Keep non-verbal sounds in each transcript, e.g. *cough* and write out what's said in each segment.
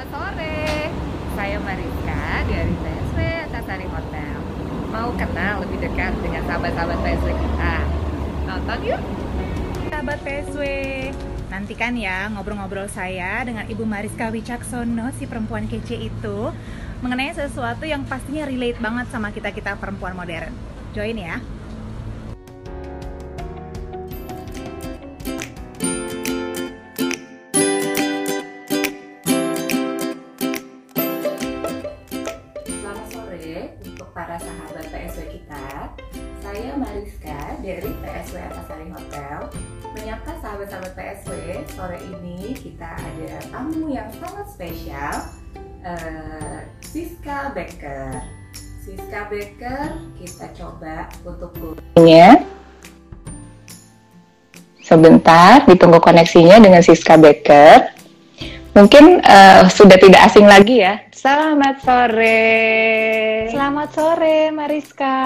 Selamat sore, saya Mariska dari TSW Antasari Hotel. Mau kenal lebih dekat dengan sahabat-sahabat TSW kita? Nonton yuk! Sahabat PSW, nantikan ya ngobrol-ngobrol saya dengan Ibu Mariska Wicaksono, si perempuan kece itu, mengenai sesuatu yang pastinya relate banget sama kita-kita perempuan modern. Join ya! Becker, kita coba untuk koneksinya. Sebentar, ditunggu koneksinya dengan Siska Becker. Mungkin eh, sudah tidak asing lagi ya. Selamat sore. Selamat sore Mariska.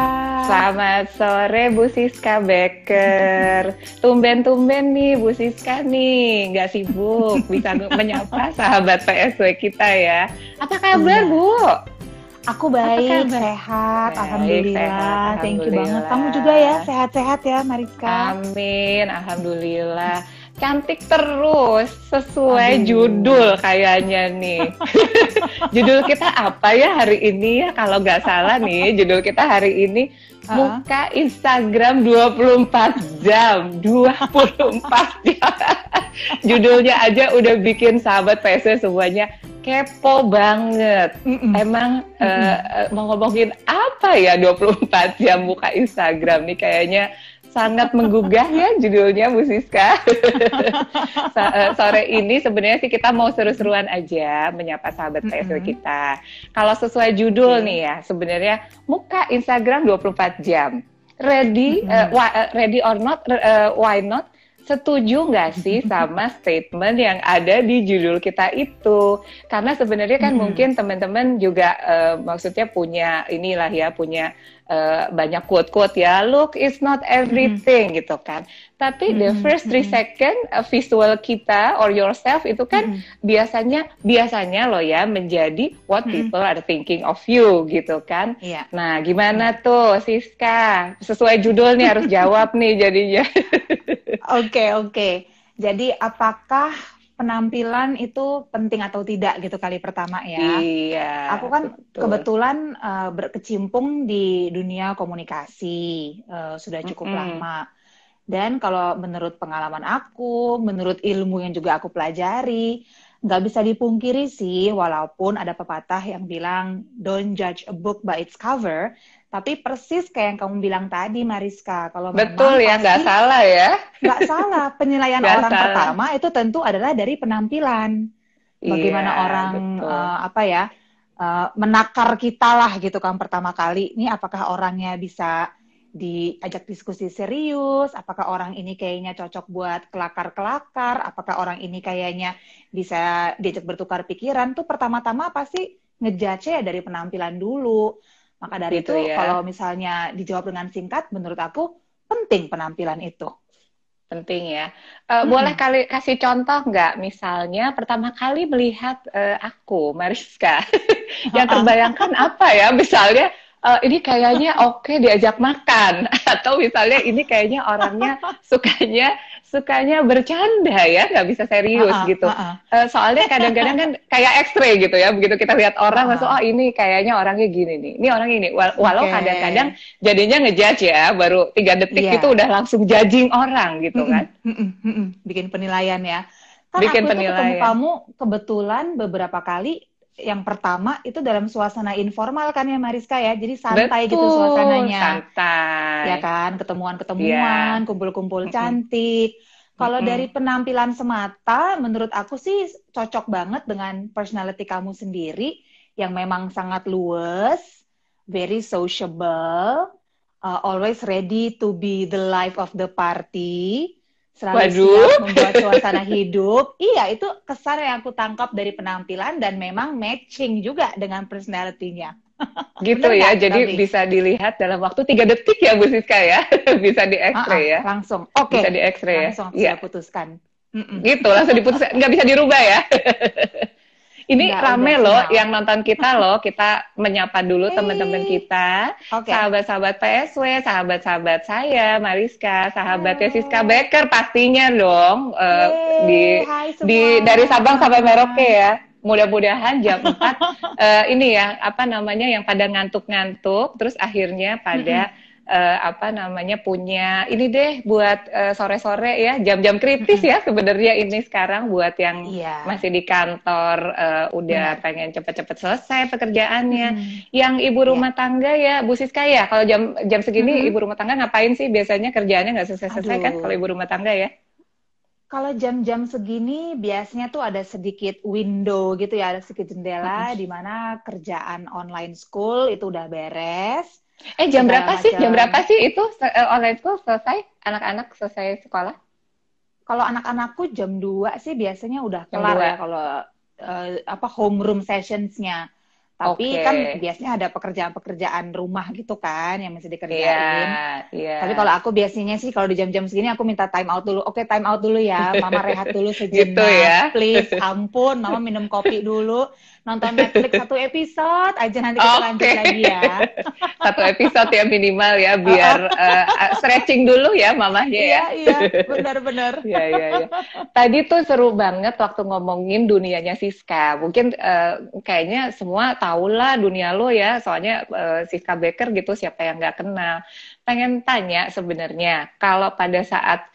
Selamat sore Bu Siska Becker. Tumben-tumben nih Bu Siska nih, nggak sibuk bisa *laughs* menyapa sahabat PSW kita ya. Apa kabar. Bu? Aku baik, sehat, Baik, alhamdulillah. sehat, Thank you banget. alhamdulillah. Kamu juga ya, sehat-sehat ya Mariska. Amin, alhamdulillah. Cantik terus, sesuai Aduh. judul kayaknya nih. *laughs* judul kita apa ya hari ini ya? Kalau nggak salah nih, judul kita hari ini. Muka Instagram 24 jam, 24 jam. *laughs* Judulnya aja udah bikin sahabat PSW semuanya kepo banget. Mm-mm. Emang eh, eh, mau ngomongin apa ya 24 jam muka Instagram nih kayaknya sangat menggugah ya *laughs* judulnya Bu Siska. *laughs* Eh, sore ini sebenarnya sih kita mau seru-seruan aja menyapa sahabat Mm-mm. kita. Kalau sesuai judul Oke. nih ya, sebenarnya muka Instagram 24 jam. Ready Mm-mm. eh, wa- eh, ready or not eh, why not? Setuju nggak sih sama statement yang ada di judul kita itu? Karena sebenarnya kan Mm-mm. mungkin teman-teman juga eh, maksudnya punya inilah ya punya eh, banyak quote-quote ya. Look, it's not everything gitu kan. Tapi the Mm-mm, first three mm-mm. second eh, visual kita or yourself itu kan Mm-mm. biasanya biasanya loh ya menjadi what Mm-mm. people are thinking of you gitu kan. Iya. Nah, gimana tuh Siska? Sesuai judul nih harus jawab nih jadinya. *laughs* Oke, oke. Jadi apakah penampilan itu penting atau tidak gitu kali pertama ya? Iya. Aku kan betul. kebetulan eh, berkecimpung di dunia komunikasi eh, sudah cukup Mm-mm. lama. Dan kalau menurut pengalaman aku, menurut ilmu yang juga aku pelajari, nggak bisa dipungkiri sih, walaupun ada pepatah yang bilang don't judge a book by its cover, tapi persis kayak yang kamu bilang tadi, Mariska, kalau Betul ya, nggak salah ya. nggak salah penilaian *laughs* Nggak orang salah. pertama itu tentu adalah dari penampilan bagaimana Iya, orang betul. eh, apa ya eh, menakar kita lah gitu kan pertama kali ini apakah orangnya bisa diajak diskusi serius apakah orang ini kayaknya cocok buat kelakar-kelakar apakah orang ini kayaknya bisa diajak bertukar pikiran tuh pertama-tama pasti ngejudge ya dari penampilan dulu maka dari Gitu itu ya. kalau misalnya dijawab dengan singkat menurut aku penting penampilan itu Penting ya. Eh, Mm-mm. Boleh kali kasih contoh nggak? Misalnya pertama kali melihat eh, aku, Mariska, *laughs* yang terbayangkan apa ya? Misalnya eh, ini kayaknya oke diajak makan, *laughs* atau misalnya ini kayaknya orangnya *laughs* sukanya sukanya bercanda ya, nggak bisa serius Ah, ah, gitu. ah, ah. Eh, soalnya kadang-kadang kan *laughs* kayak X-ray gitu ya, begitu kita lihat orang Ah. langsung oh ini kayaknya orangnya gini nih, ini orangnya ini. Wal- Walau kadang-kadang jadinya ngejudge ya, baru tiga detik Iya. itu udah langsung judging orang gitu kan. Mm-mm, mm-mm, bikin penilaian ya. Kan Bikin aku itu ketemu penilaian. kamu kebetulan beberapa kali. Yang pertama itu dalam suasana informal kan ya Mariska ya. Jadi santai gitu Betul, suasananya. Santai. Ya kan, ketemuan-ketemuan, kumpul-kumpul Mm-mm. cantik. Kalau Mm-mm. dari penampilan semata, menurut aku sih cocok banget dengan personality kamu sendiri yang memang sangat luwes, very sociable, uh, always ready to be the life of the party, selalu Waduh. siap membuat *laughs* suasana hidup. Iya, itu kesan yang aku tangkap dari penampilan dan memang matching juga dengan personality-nya. *laughs* Gitu Bener ya, nggak, jadi Gabi? bisa dilihat dalam waktu tiga detik ya Bu Siska ya, *laughs* bisa di Ah, X-ray ah, ya, Langsung. Oke. bisa di X-ray ya. Langsung sudah putuskan. Gitu langsung diputus, nggak bisa dirubah ya. Ini Nggak, rame loh final. yang nonton kita *laughs* loh. Kita menyapa dulu Hey. teman-teman kita. Oke. Sahabat-sahabat PSW, sahabat-sahabat saya, Mariska, sahabatnya Halo. Siska Becker pastinya dong eh, Yeay, di hai di dari Sabang sampai Merauke ya. Mudah-mudahan jam 4 *laughs* eh, ini ya apa namanya yang pada ngantuk-ngantuk terus akhirnya pada eh, apa namanya punya ini deh buat eh, sore-sore ya jam-jam kritis ya sebenarnya ini sekarang buat yang Iya. masih di kantor eh, udah pengen cepet-cepet selesai pekerjaannya. Hmm. Yang ibu rumah tangga ya Bu Siska ya kalau jam jam segini Mhm. ibu rumah tangga ngapain sih biasanya kerjaannya nggak selesai-selesai kan kalau ibu rumah tangga ya? Kalau jam-jam segini biasanya tuh ada sedikit window gitu ya, ada sedikit jendela di mana kerjaan online school itu udah beres. Eh jam berapa sih? Jam macam. berapa sih itu eh, online school selesai? Anak-anak selesai sekolah? Kalau anak-anakku jam 2 sih biasanya udah Jam kelar ya kalau eh, apa homeroom sessionsnya. Tapi Oke. kan biasanya ada pekerjaan-pekerjaan rumah gitu kan yang mesti dikerjain. iya. Tapi kalau aku biasanya sih kalau di jam-jam segini aku minta time out dulu. Oke, time out dulu ya. Mama rehat dulu *laughs* sejenak. Gitu ya. Please, ampun. Mama minum kopi dulu. Nonton Netflix *laughs* satu episode aja nanti kita Oke. lanjut lagi ya. *laughs* Satu episode ya minimal ya biar eh, stretching dulu ya mamahnya ya. Iya, iya. Benar-benar. *laughs* Iya, iya, iya. Tadi tuh seru banget waktu ngomongin dunianya Siska. Mungkin eh, kayaknya semua tahu lah dunia lo ya, soalnya eh, Siska Becker gitu siapa yang nggak kenal. Pengen tanya sebenarnya, kalau pada saat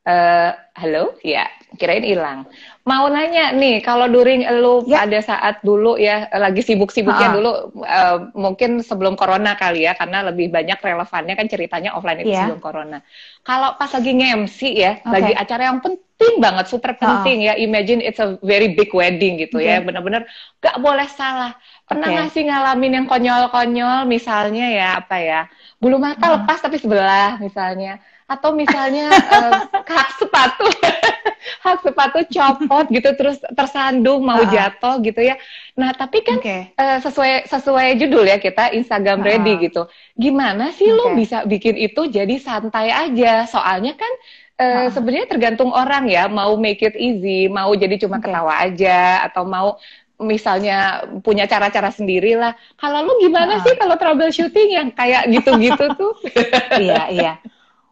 eh halo, ya kirain hilang. Mau nanya nih, kalau during lo Ya. pada saat dulu ya lagi sibuk-sibuknya Ha-ha. dulu, eh, mungkin sebelum corona kali ya, karena lebih banyak relevannya kan ceritanya offline itu Iya. sebelum corona. Kalau pas lagi nge-MC ya, Oke. lagi acara yang penting banget, super penting ya. Imagine it's a very big wedding gitu ya, Oke. bener-bener gak boleh salah. Pernah Oke. nggak sih ngalamin yang konyol-konyol, misalnya ya apa ya, bulu mata Hmm. lepas tapi sebelah misalnya, atau misalnya eh, hak sepatu, *laughs* hak sepatu copot gitu terus tersandung mau Ah. jatuh gitu ya. Nah tapi kan Oke. eh, sesuai sesuai judul ya kita Instagram Ah. ready gitu. Gimana sih lo Oke. bisa bikin itu jadi santai aja? Soalnya kan Ah. sebenarnya tergantung orang ya, mau make it easy, mau jadi cuma Oke. ketawa aja atau mau misalnya punya cara-cara sendiri lah. Kalau lu gimana Ah. sih kalau troubleshooting yang kayak gitu-gitu tuh? *laughs* iya, iya.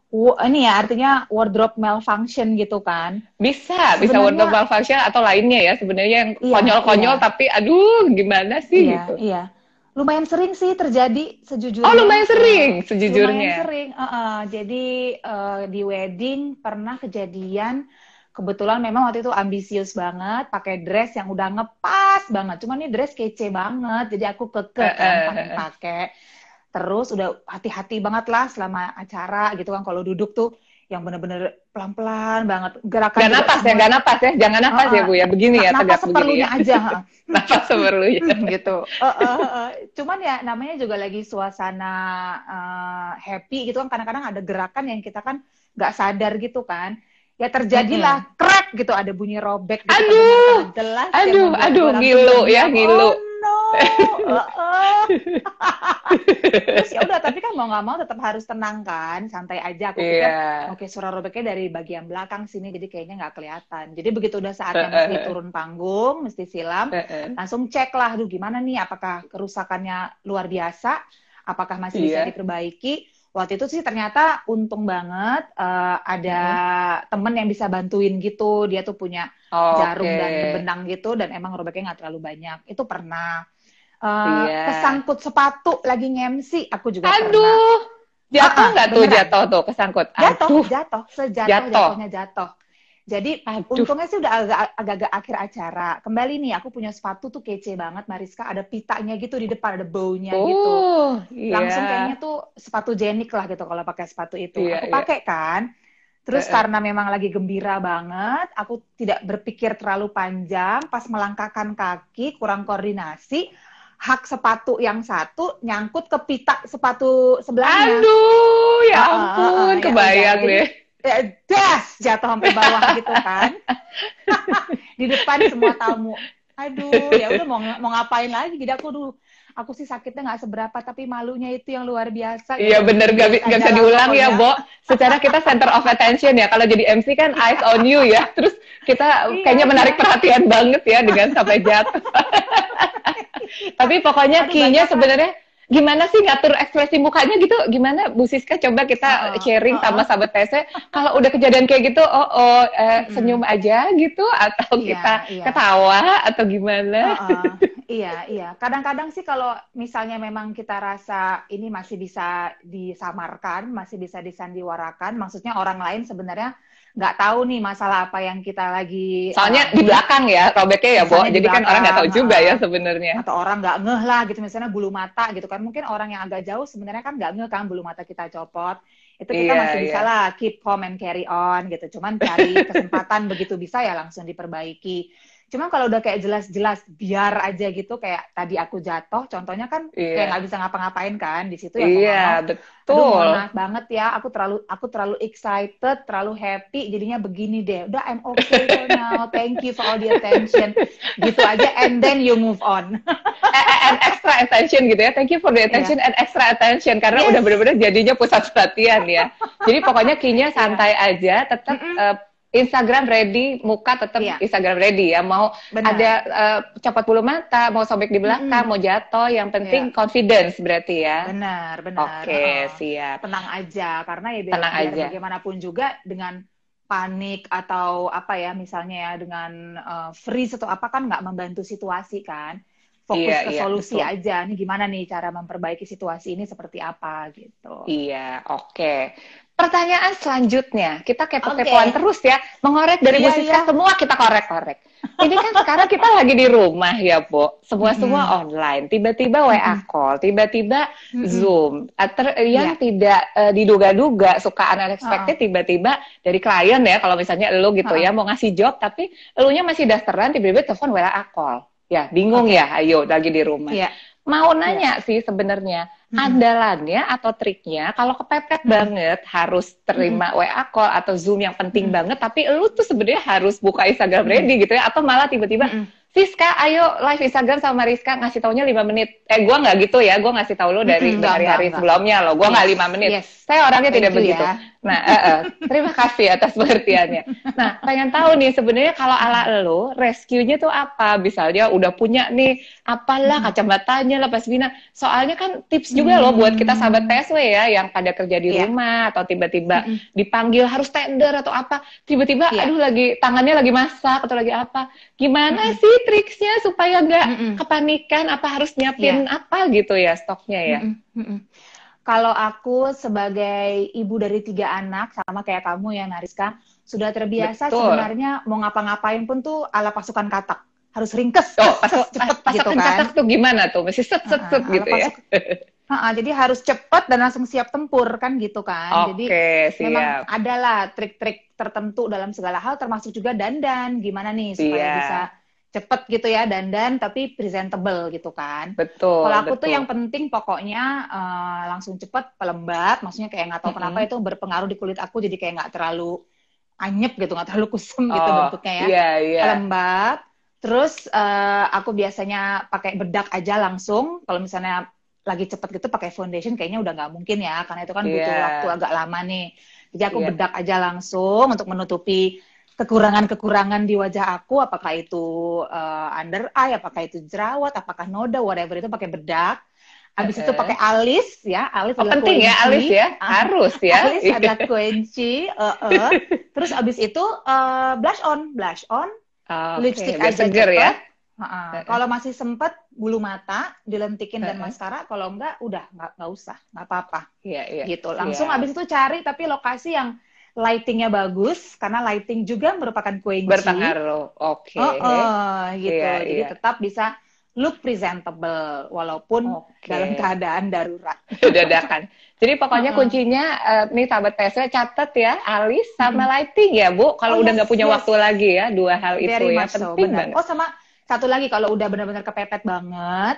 Wo- ini ya artinya wardrobe malfunction gitu kan. Bisa, bisa Sebenarnya- wardrobe malfunction atau lainnya ya sebenarnya yang Iya, konyol-konyol iya. tapi aduh gimana sih Iya, gitu. iya. Lumayan sering sih terjadi sejujurnya. Oh lumayan sering Lumayan sejujurnya. sering. uh-uh. Jadi eh, di wedding pernah kejadian kebetulan memang waktu itu ambisius banget, pakai dress yang udah ngepas banget. Cuman ini dress kece banget, jadi aku kekeh Eh, kan eh, pengen eh. pakai. Terus udah hati-hati banget lah selama acara gitu kan kalau duduk tuh yang bener-bener pelan-pelan banget gerakan Gak napas ya, gak napas ya, jangan napas ya Ah, Bu ya, begini ya, napas begini seperlunya ya. aja. *laughs* Napas seperlunya. *laughs* gitu. Eh, eh, eh. Cuman ya namanya juga lagi suasana happy gitu kan kadang-kadang ada gerakan yang kita kan nggak sadar gitu kan. Ya terjadilah crack gitu ada bunyi robek gitu Aduh, jelas aduh, aduh, ngilu tuh ya, ngilu. Oh no. Eh, *laughs* eh. Terus ya udah tapi kan mau nggak mau tetap harus tenang kan, santai aja aku pikir Iya. Oke, suara robeknya dari bagian belakang sini, jadi kayaknya nggak kelihatan. Jadi begitu udah saatnya mesti turun panggung, mesti silam, Eh, eh. langsung cek lah, aduh gimana nih, apakah kerusakannya luar biasa, apakah masih bisa Iya. diperbaiki. Waktu itu sih ternyata untung banget eh, ada temen yang bisa bantuin gitu, dia tuh punya jarum Oke. dan benang gitu, dan emang robeknya nggak terlalu banyak. Itu pernah. Eh, Iya. Kesangkut sepatu lagi nge-MC, aku juga pernah. Aduh, jatuh Ah, ah, nggak tuh jatuh tuh kesangkut? Jatuh, Aduh, jatuh, sejatuh Jatuh. jatuhnya jatuh. Jadi aduh. untungnya sih udah agak agak akhir acara. Kembali nih, aku punya sepatu tuh kece banget, Mariska. Ada pitanya gitu di depan, ada baunya gitu. Oh, iya. Langsung kayaknya tuh sepatu jenik lah gitu kalau pakai sepatu itu. Iya, aku iya. pakai kan. Terus eh. karena memang lagi gembira banget, aku tidak berpikir terlalu panjang. Pas melangkahkan kaki, kurang koordinasi, hak sepatu yang satu nyangkut ke pita sepatu sebelahnya. Aduh, ya ampun, ya kebayang udah. Jadi, deh. eh, das jatuh sampai bawah gitu kan *laughs* di depan semua tamu aduh ya udah mau mau ngapain lagi jadi aku dulu aku sih sakitnya nggak seberapa tapi malunya itu yang luar biasa iya gitu. bener gak, Bisa gak bisa diulang ya. Bo secara kita center of attention ya kalau jadi MC kan eyes on you ya terus kita Iya, kayaknya menarik iya. perhatian banget ya dengan sampai jatuh *laughs* tapi pokoknya lah. sebenarnya gimana sih ngatur ekspresi mukanya gitu gimana Bu Siska coba kita Heeh, sharing heeh. sama sahabat PSW kalau udah kejadian kayak gitu oh oh eh, Mm-mm. senyum aja gitu atau Iya, kita iya. ketawa atau gimana Heeh, iya, iya. Kadang-kadang sih kalau misalnya memang kita rasa ini masih bisa disamarkan, masih bisa disandiwarakan, maksudnya orang lain sebenarnya nggak tahu nih masalah apa yang kita lagi soalnya eh, di belakang ya robeknya ya Bo. jadi kan orang nggak tahu juga ya heeh. sebenarnya. atau orang nggak ngeh lah gitu misalnya bulu mata gitu kan. Mungkin orang yang agak jauh sebenarnya kan nggak ngeh kan bulu mata kita copot. Itu kita Iya, masih bisa iya. lah keep calm and carry on gitu. Cuman cari kesempatan *laughs* begitu bisa ya langsung diperbaiki cuman kalau udah kayak jelas-jelas biar aja gitu kayak tadi aku jatuh contohnya kan Iya. kayak nggak bisa ngapa-ngapain kan di situ ya iya. Aduh, betul maaf banget ya aku terlalu aku terlalu excited terlalu happy jadinya begini deh udah I'm okay for now thank you for all the attention gitu aja and then you move on *laughs* Eh, eh, and extra attention gitu ya. Thank you for the attention and extra attention karena Iya. Yes. udah benar-benar jadinya pusat perhatian ya. *laughs* Jadi pokoknya key-nya santai aja, tetap Mm-mm. eh, Instagram ready, muka tetap Iya. Instagram ready ya. Mau Benar. ada eh, copot bulu mata, mau sobek di belakang, Mm-mm. mau jatuh, yang penting Iya. confidence berarti ya. benar benar Oke, Heeh. siap. tenang aja karena ya biar, Tenang biar aja. bagaimanapun juga dengan panik atau apa ya misalnya ya dengan uh, freeze atau apa kan nggak membantu situasi kan fokus Iya, ke iya, solusi betul. aja nih gimana nih cara memperbaiki situasi ini seperti apa gitu Iya, oke. Pertanyaan selanjutnya, kita Oke. kepo-kepoan terus ya, mengorek dari Iya, musika iya. semua kita korek-korek. Ini kan sekarang kita lagi di rumah ya, Bu. Semua-semua online. Tiba-tiba WA Mm-mm. call, tiba-tiba Mm-mm. Zoom. Atau Iya. yang tidak eh, diduga-duga, suka unexpected, tiba-tiba dari klien ya, kalau misalnya lu gitu Ha-ha. ya, mau ngasih job, tapi elunya masih dasteran, tiba-tiba telepon WA call. Ya, bingung Oke. ya, ayo lagi di rumah. Iya. Mau nanya sih sebenarnya, Mm-mm. andalannya atau triknya kalau kepepet banget harus terima WA call atau Zoom yang penting Mm-mm. banget tapi lu tuh sebenarnya harus buka Instagram Mm-mm. ready gitu ya atau malah tiba-tiba Mm-mm. Siska ayo live Instagram sama Rizka ngasih taunya 5 menit. Eh gua nggak gitu ya gua ngasih tahu lu dari hari-hari nggak, sebelumnya loh. Gua nggak Yes, 5 menit. yes. saya orangnya Thank tidak begitu. ya. nah eh, eh, *laughs* terima kasih atas pengertiannya. Nah pengen tahu nih sebenarnya kalau ala lu rescue-nya tuh apa? Misalnya udah punya nih apalah kacamatanya lah pas bina. Soalnya kan tips juga loh buat kita sahabat PSW ya yang pada kerja di Iya. rumah atau tiba-tiba dipanggil harus tender atau apa. Tiba-tiba Iya. aduh lagi tangannya lagi masak atau lagi apa gimana sih triksnya supaya nggak Mm-mm. kepanikan apa harus nyiapin Iya. apa gitu ya stoknya ya Mm-mm, mm-mm. Kalau aku sebagai ibu dari tiga anak sama kayak kamu ya Nariska sudah terbiasa Betul. sebenarnya mau ngapa-ngapain pun tuh ala pasukan katak harus ringkes Oh, pas, cepet pas, gitu kan. katak tuh gimana tuh? Mesti set set set Ah, gitu ya. pasuk- Ha-ha, jadi harus cepet dan langsung siap tempur kan gitu kan. Oke, Jadi memang siap. adalah trik-trik tertentu dalam segala hal termasuk juga dandan gimana nih supaya Iya. bisa cepet gitu ya dandan tapi presentable gitu kan. Betul. Kalau aku tuh betul. yang penting pokoknya eh, langsung cepet pelembab, maksudnya kayak nggak tahu Mm-mm. kenapa itu berpengaruh di kulit aku jadi kayak nggak terlalu anyep gitu, nggak terlalu kusam gitu Oh, bentuknya ya. Iya, iya. Pelembab. Terus eh, aku biasanya pakai bedak aja langsung. Kalau misalnya lagi cepet gitu pakai foundation kayaknya udah nggak mungkin ya, karena itu kan butuh Iya. waktu agak lama nih. Jadi aku Iya. bedak aja langsung untuk menutupi kekurangan-kekurangan di wajah aku, apakah itu eh, under eye, apakah itu jerawat, apakah noda, whatever itu pakai bedak. Habis itu Eh. pakai alis ya, alis Oh, adalah penting ya kunci. alis ya, Ah, harus ya. Alis adalah kunci. eh, eh. *laughs* Terus abis itu eh, blush on, blush on, Oke, lipstick biar aja seger ya. Kalau masih sempet bulu mata dilentikin dan maskara, kalau enggak udah nggak nggak usah, nggak apa-apa Iya, iya. gitu. Langsung Iya. abis itu cari tapi lokasi yang lightingnya bagus karena lighting juga merupakan kunci. berpengaruh. Oke. Oh, oh, gitu. Iya, Jadi iya. tetap bisa look presentable walaupun Oke. dalam keadaan darurat. *laughs* dadakan. Jadi pokoknya Uh-uh. kuncinya eh, nih sahabat PSW catat ya, alis sama lighting ya Bu. Kalau Oh, udah yes, nggak punya yes. waktu lagi ya, dua hal itu Very ya much so, penting benar. banget. Oh sama satu lagi kalau udah benar-benar kepepet banget,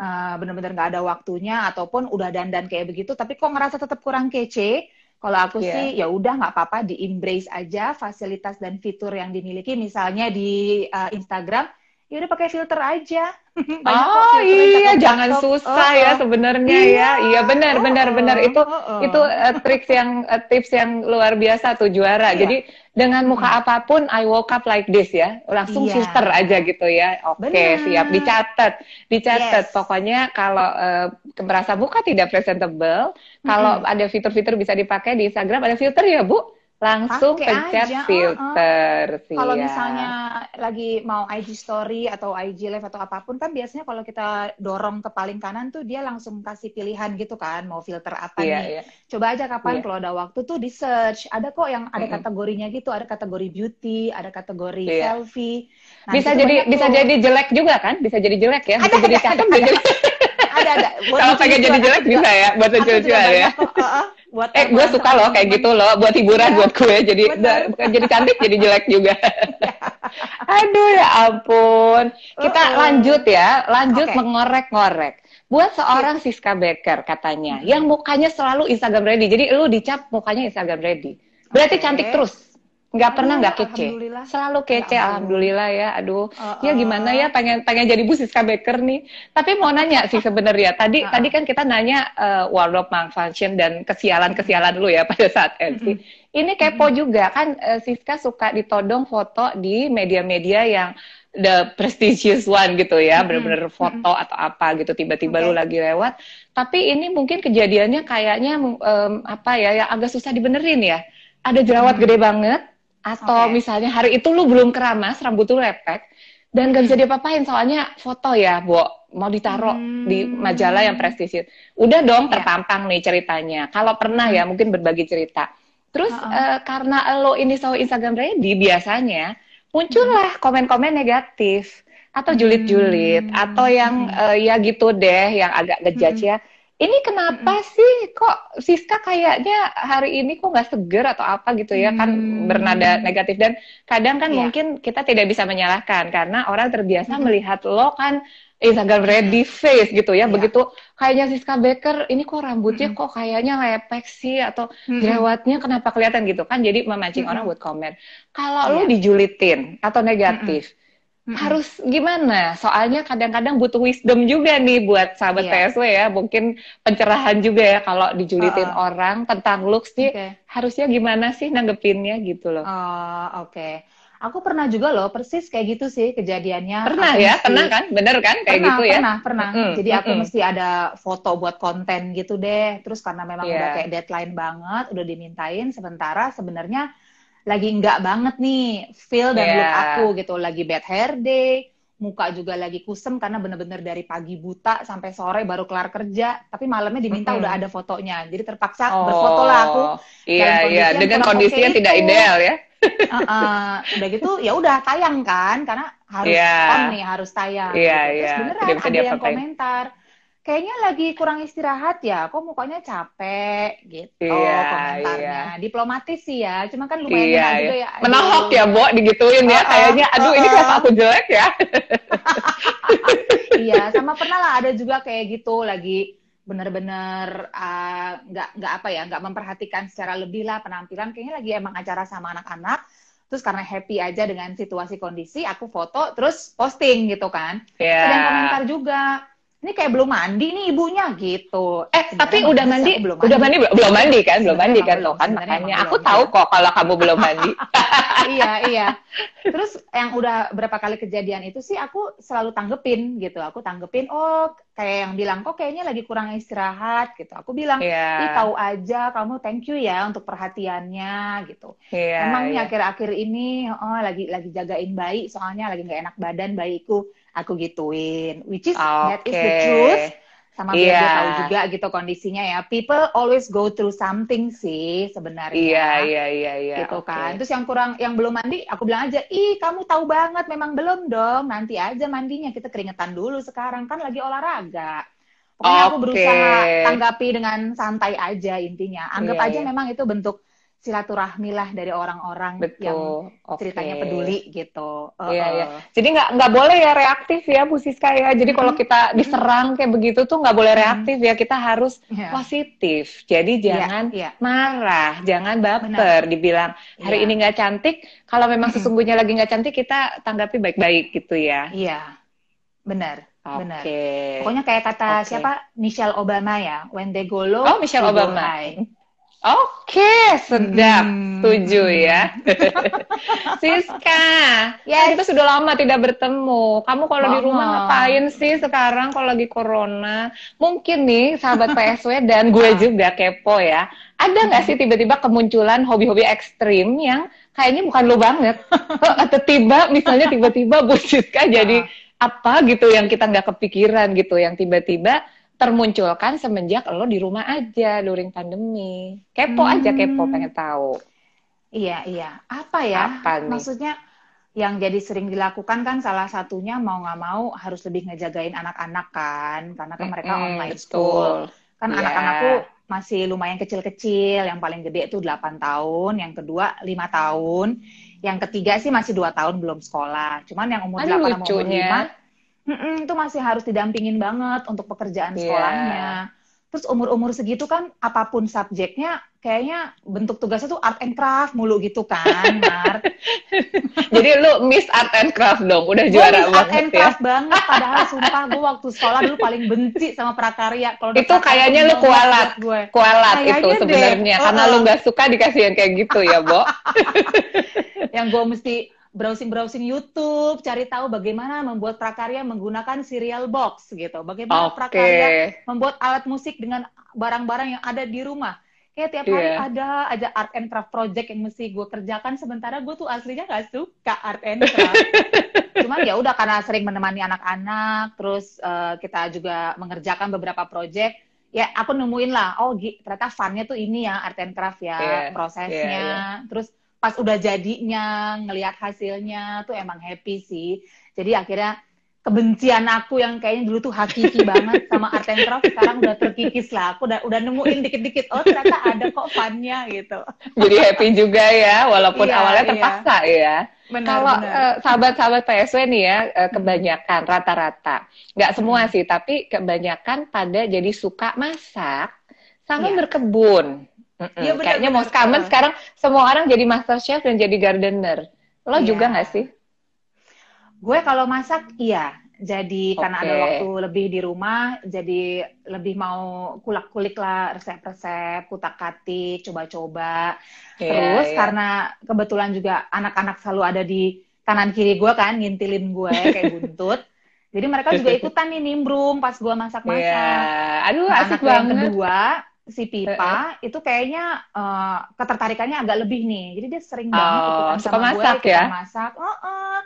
eh, benar-benar nggak ada waktunya ataupun udah dandan kayak begitu, tapi kok ngerasa tetap kurang kece. Kalau aku Iya. sih ya udah nggak apa-apa di embrace aja fasilitas dan fitur yang dimiliki. Misalnya di eh, Instagram ya udah pakai filter aja. *laughs* Banyak oh iya, jangan susah oh, ya sebenarnya ya. iya. ya. Iya benar oh, benar benar itu oh, oh. itu uh, triks yang uh, tips yang luar biasa tuh juara. Iya. Jadi dengan muka hmm. apa pun I woke up like this ya. Langsung iya. filter aja gitu ya. Oke, okay, siap dicatat. Dicatat. Yes. Pokoknya kalau uh, merasa muka tidak presentable, kalau hmm. ada fitur-fitur bisa dipakai di Instagram ada filter ya, Bu? Langsung Pake pencet aja. filter. Uh, uh. Kalau misalnya lagi mau IG story atau IG live atau apa pun kan biasanya kalau kita dorong ke paling kanan tuh dia langsung kasih pilihan gitu kan mau filter apa yeah, nih. Yeah. Coba aja kapan yeah. kalau ada waktu tuh di search. Ada kok yang ada mm -hmm. kategorinya gitu, ada kategori beauty, ada kategori yeah. selfie. Nah, bisa jadi bisa tuh. jadi jelek juga kan? Bisa jadi jelek ya. Bisa ada, jadi cakep ada, ada, ada, ada. *laughs* Kalau pengen jadi jelek bisa ya buat lucu-lucuan ya. Kok, uh, uh buat eh gue suka loh kayak gitu loh buat hiburan ya, buat gue. Jadi bukan jadi cantik jadi jelek juga. *laughs* Aduh ya ampun. Kita uh, uh. lanjut ya lanjut okay. mengorek-ngorek. Buat seorang yeah. Siska Becker katanya hmm. yang mukanya selalu Instagram ready. Jadi lu dicap mukanya Instagram ready. Berarti okay. cantik terus nggak pernah nggak kece. Selalu kece ya, alhamdulillah ya. Aduh uh, uh. ya gimana ya pengen pengen jadi Bu Siska Baker nih. Tapi mau nanya sih *laughs* sebenarnya. Tadi uh, uh. tadi kan kita nanya uh, wardrobe malfunction dan kesialan kesialan dulu ya *laughs* pada saat MC uh, ini kepo uh, juga. Kan uh, Siska suka ditodong foto di media-media yang the prestigious one gitu ya, bener-bener foto atau apa gitu. Tiba-tiba okay. lu lagi lewat. Tapi ini mungkin kejadiannya kayaknya um, apa ya yang agak susah dibenerin ya. Ada jerawat hmm. gede banget, atau okay. misalnya hari itu lu belum keramas, rambut lu lepek, dan gak bisa diapa-apain soalnya foto ya, Bu. Mau ditaruh hmm. di majalah yang prestisius. Udah dong yeah. terpampang nih ceritanya. Kalau pernah ya, mungkin berbagi cerita. Terus uh -uh. Uh, karena lo ini tahu Instagram ready, biasanya muncullah komen-komen negatif atau julid-julid hmm. atau yang uh, ya gitu deh, yang agak ngejudge hmm. ya ini kenapa mm-hmm. sih kok Siska kayaknya hari ini kok nggak seger atau apa gitu ya kan hmm. bernada negatif dan kadang kan yeah. mungkin kita tidak bisa menyalahkan karena orang terbiasa hmm. melihat lo kan Instagram ready face gitu ya. Yeah. Begitu kayaknya Siska Baker ini kok rambutnya hmm. kok kayaknya lepek sih atau hmm. jerawatnya kenapa kelihatan gitu kan jadi memancing hmm. orang buat komen. Kalau yeah. lo dijulitin atau negatif hmm hmm Harus gimana? Soalnya kadang-kadang butuh wisdom juga nih buat sahabat yeah. PSW ya. Mungkin pencerahan juga ya kalau dijulitin uh, orang tentang looks nih. Okay. Harusnya gimana sih nanggepinnya gitu loh. Oh, oke. Okay. Aku pernah juga loh, persis kayak gitu sih kejadiannya. Pernah aku ya? Mesti... Pernah kan? Bener kan? Kayak pernah, gitu ya? Pernah, pernah. Mm-hmm. Jadi aku mm-hmm. mesti ada foto buat konten gitu deh. Terus karena memang yeah. udah kayak deadline banget, udah dimintain. Sementara sebenarnya lagi enggak banget nih feel dan yeah. look aku gitu lagi bad hair day muka juga lagi kusem karena bener-bener dari pagi buta sampai sore baru kelar kerja tapi malamnya diminta mm -hmm. udah ada fotonya jadi terpaksa oh, berfoto lah aku iya iya dengan kondisinya tidak itu. ideal ya *laughs* uh, uh, udah gitu ya udah tayang kan karena harus yeah. on nih harus tayang yeah, gitu. terus yeah. beneran ada yang komentar kayaknya lagi kurang istirahat ya, kok mukanya capek gitu iya, komentarnya. Iya. Diplomatis sih ya, cuma kan lumayan iya, iya. juga ya. Menahok ya, Bo, digituin ya. Kayaknya aduh uh, ini kenapa aku jelek ya. *laughs* iya, sama pernah lah ada juga kayak gitu lagi bener-bener ah, nggak uh, nggak apa ya nggak memperhatikan secara lebih lah penampilan kayaknya lagi emang acara sama anak-anak terus karena happy aja dengan situasi kondisi aku foto terus posting gitu kan yeah. ada yang komentar juga ini kayak belum mandi nih ibunya gitu. Eh, Sebenarnya tapi udah mandi, belum mandi, udah mandi belum mandi kan, belum mandi kan lo kan makanya aku tahu kok kalau kamu belum mandi. *laughs* iya, iya. *laughs* Terus yang udah berapa kali kejadian itu sih aku selalu tanggepin gitu. Aku tanggepin, oh kayak yang bilang kok kayaknya lagi kurang istirahat gitu. Aku bilang, yeah. ih tahu aja kamu thank you ya untuk perhatiannya gitu. Yeah, Emang yeah. akhir-akhir ini oh lagi lagi jagain bayi soalnya lagi nggak enak badan bayiku aku gituin which is okay. that is the truth sama biar yeah. dia tahu juga gitu kondisinya ya people always go through something sih sebenarnya iya iya iya iya gitu okay. kan terus yang kurang yang belum mandi aku bilang aja ih kamu tahu banget memang belum dong nanti aja mandinya kita keringetan dulu sekarang kan lagi olahraga pokoknya okay. aku berusaha tanggapi dengan santai aja intinya anggap yeah, aja yeah. memang itu bentuk silaturahmi lah dari orang-orang yang. Oke. ceritanya peduli gitu. Iya, Heeh. iya. Jadi nggak nggak boleh ya reaktif ya Bu Siska ya. Jadi kalau Mm-mm. kita diserang kayak begitu tuh nggak boleh reaktif ya. Kita harus Iya. positif. Jadi Iya, jangan iya. marah, jangan baper. Dibilang hari Iya. ini nggak cantik, kalau memang sesungguhnya lagi nggak cantik kita tanggapi baik-baik gitu ya. Iya, benar. Benar. Oke. Pokoknya kayak kata Oke. siapa Michelle Obama ya, when they go low, Oh, Michelle go Obama. high. Oke, sedap. Hmm. Setuju ya. *laughs* Siska, Yes. kita sudah lama tidak bertemu. Kamu kalau di rumah ngapain sih sekarang kalau lagi corona? Mungkin nih sahabat *laughs* PSW dan gue Ah. juga kepo ya. Ada nggak sih tiba-tiba kemunculan hobi-hobi ekstrim yang kayaknya bukan lo banget? *laughs* Atau tiba misalnya tiba-tiba Bu Siska jadi apa gitu yang kita nggak kepikiran gitu, yang tiba-tiba termunculkan semenjak lo di rumah aja during pandemi. Kepo aja kepo Hmm. pengen tahu. Iya, iya. Apa ya? Apa nih? Maksudnya yang jadi sering dilakukan kan salah satunya mau nggak mau harus lebih ngejagain anak-anak kan, karena kan mereka Mm-mm, online betul. school. Kan Iya. anak-anakku masih lumayan kecil-kecil, yang paling gede itu 8 tahun, yang kedua 5 tahun, yang ketiga sih masih dua tahun belum sekolah. Cuman yang umur Aduh, 8 sama umur lucunya. 5 Mm-mm, itu masih harus didampingin banget untuk pekerjaan Iya. sekolahnya. Terus umur-umur segitu kan apa pun subjeknya kayaknya bentuk tugasnya tuh art and craft mulu gitu kan, *laughs* Mar. Jadi lu miss art and craft dong, udah Gue juara miss art banget and ya. craft banget, padahal sumpah gue waktu sekolah dulu *laughs* paling benci sama prakarya. Kalau Itu kayaknya lu kualat. gue. Kualat Kayaknya itu sebenarnya, karena Uh-uh. lu nggak suka dikasih yang kayak gitu ya, Bo. *laughs* Yang gue mesti browsing-browsing YouTube, cari tahu bagaimana membuat prakarya menggunakan serial box gitu. Bagaimana Oke. prakarya membuat alat musik dengan barang-barang yang ada di rumah. Kayak tiap hari Iya. ada aja art and craft project yang mesti gue kerjakan, sementara gue tuh aslinya gak suka art and craft. *laughs* Cuman ya udah karena sering menemani anak-anak, terus eh, kita juga mengerjakan beberapa project, ya aku nemuin lah, oh ternyata funnya tuh ini ya art and craft ya Iya, prosesnya. iya, Terus pas udah jadinya ngelihat hasilnya tuh emang happy sih. Jadi akhirnya kebencian aku yang kayaknya dulu tuh hakiki *laughs* banget sama art and craft sekarang udah terkikis lah. Aku udah udah nemuin dikit-dikit oh ternyata ada kok funnya gitu. Jadi happy juga ya, walaupun Iya, awalnya iya. terpaksa ya. Benar Kalau eh, sahabat-sahabat PSW nih ya, eh, kebanyakan rata-rata, nggak semua Hmm. sih, tapi kebanyakan pada jadi suka masak sama Iya. berkebun. Mm-mm. Iya, benar, Kayaknya mau benar. common Heeh. sekarang semua orang jadi master chef dan jadi gardener. Lo Iya. juga nggak sih? Gue kalau masak iya. Jadi karena ada waktu lebih di rumah, jadi lebih mau kulak-kulik lah resep-resep, kutak-katik, coba-coba. Iya, Terus iya. karena kebetulan juga anak-anak selalu ada di kanan kiri gue kan, ngintilin gue kayak *laughs* buntut. Jadi mereka juga *laughs* ikutan nih nimbrung pas gue masak-masak. Iya. Aduh, Nah, asik anak yang banget. kedua, si Pipa, itu kayaknya eh, ketertarikannya agak lebih nih. Jadi dia sering banget Oh, ikutan sama masak gue, ya? masak. Oh, oh.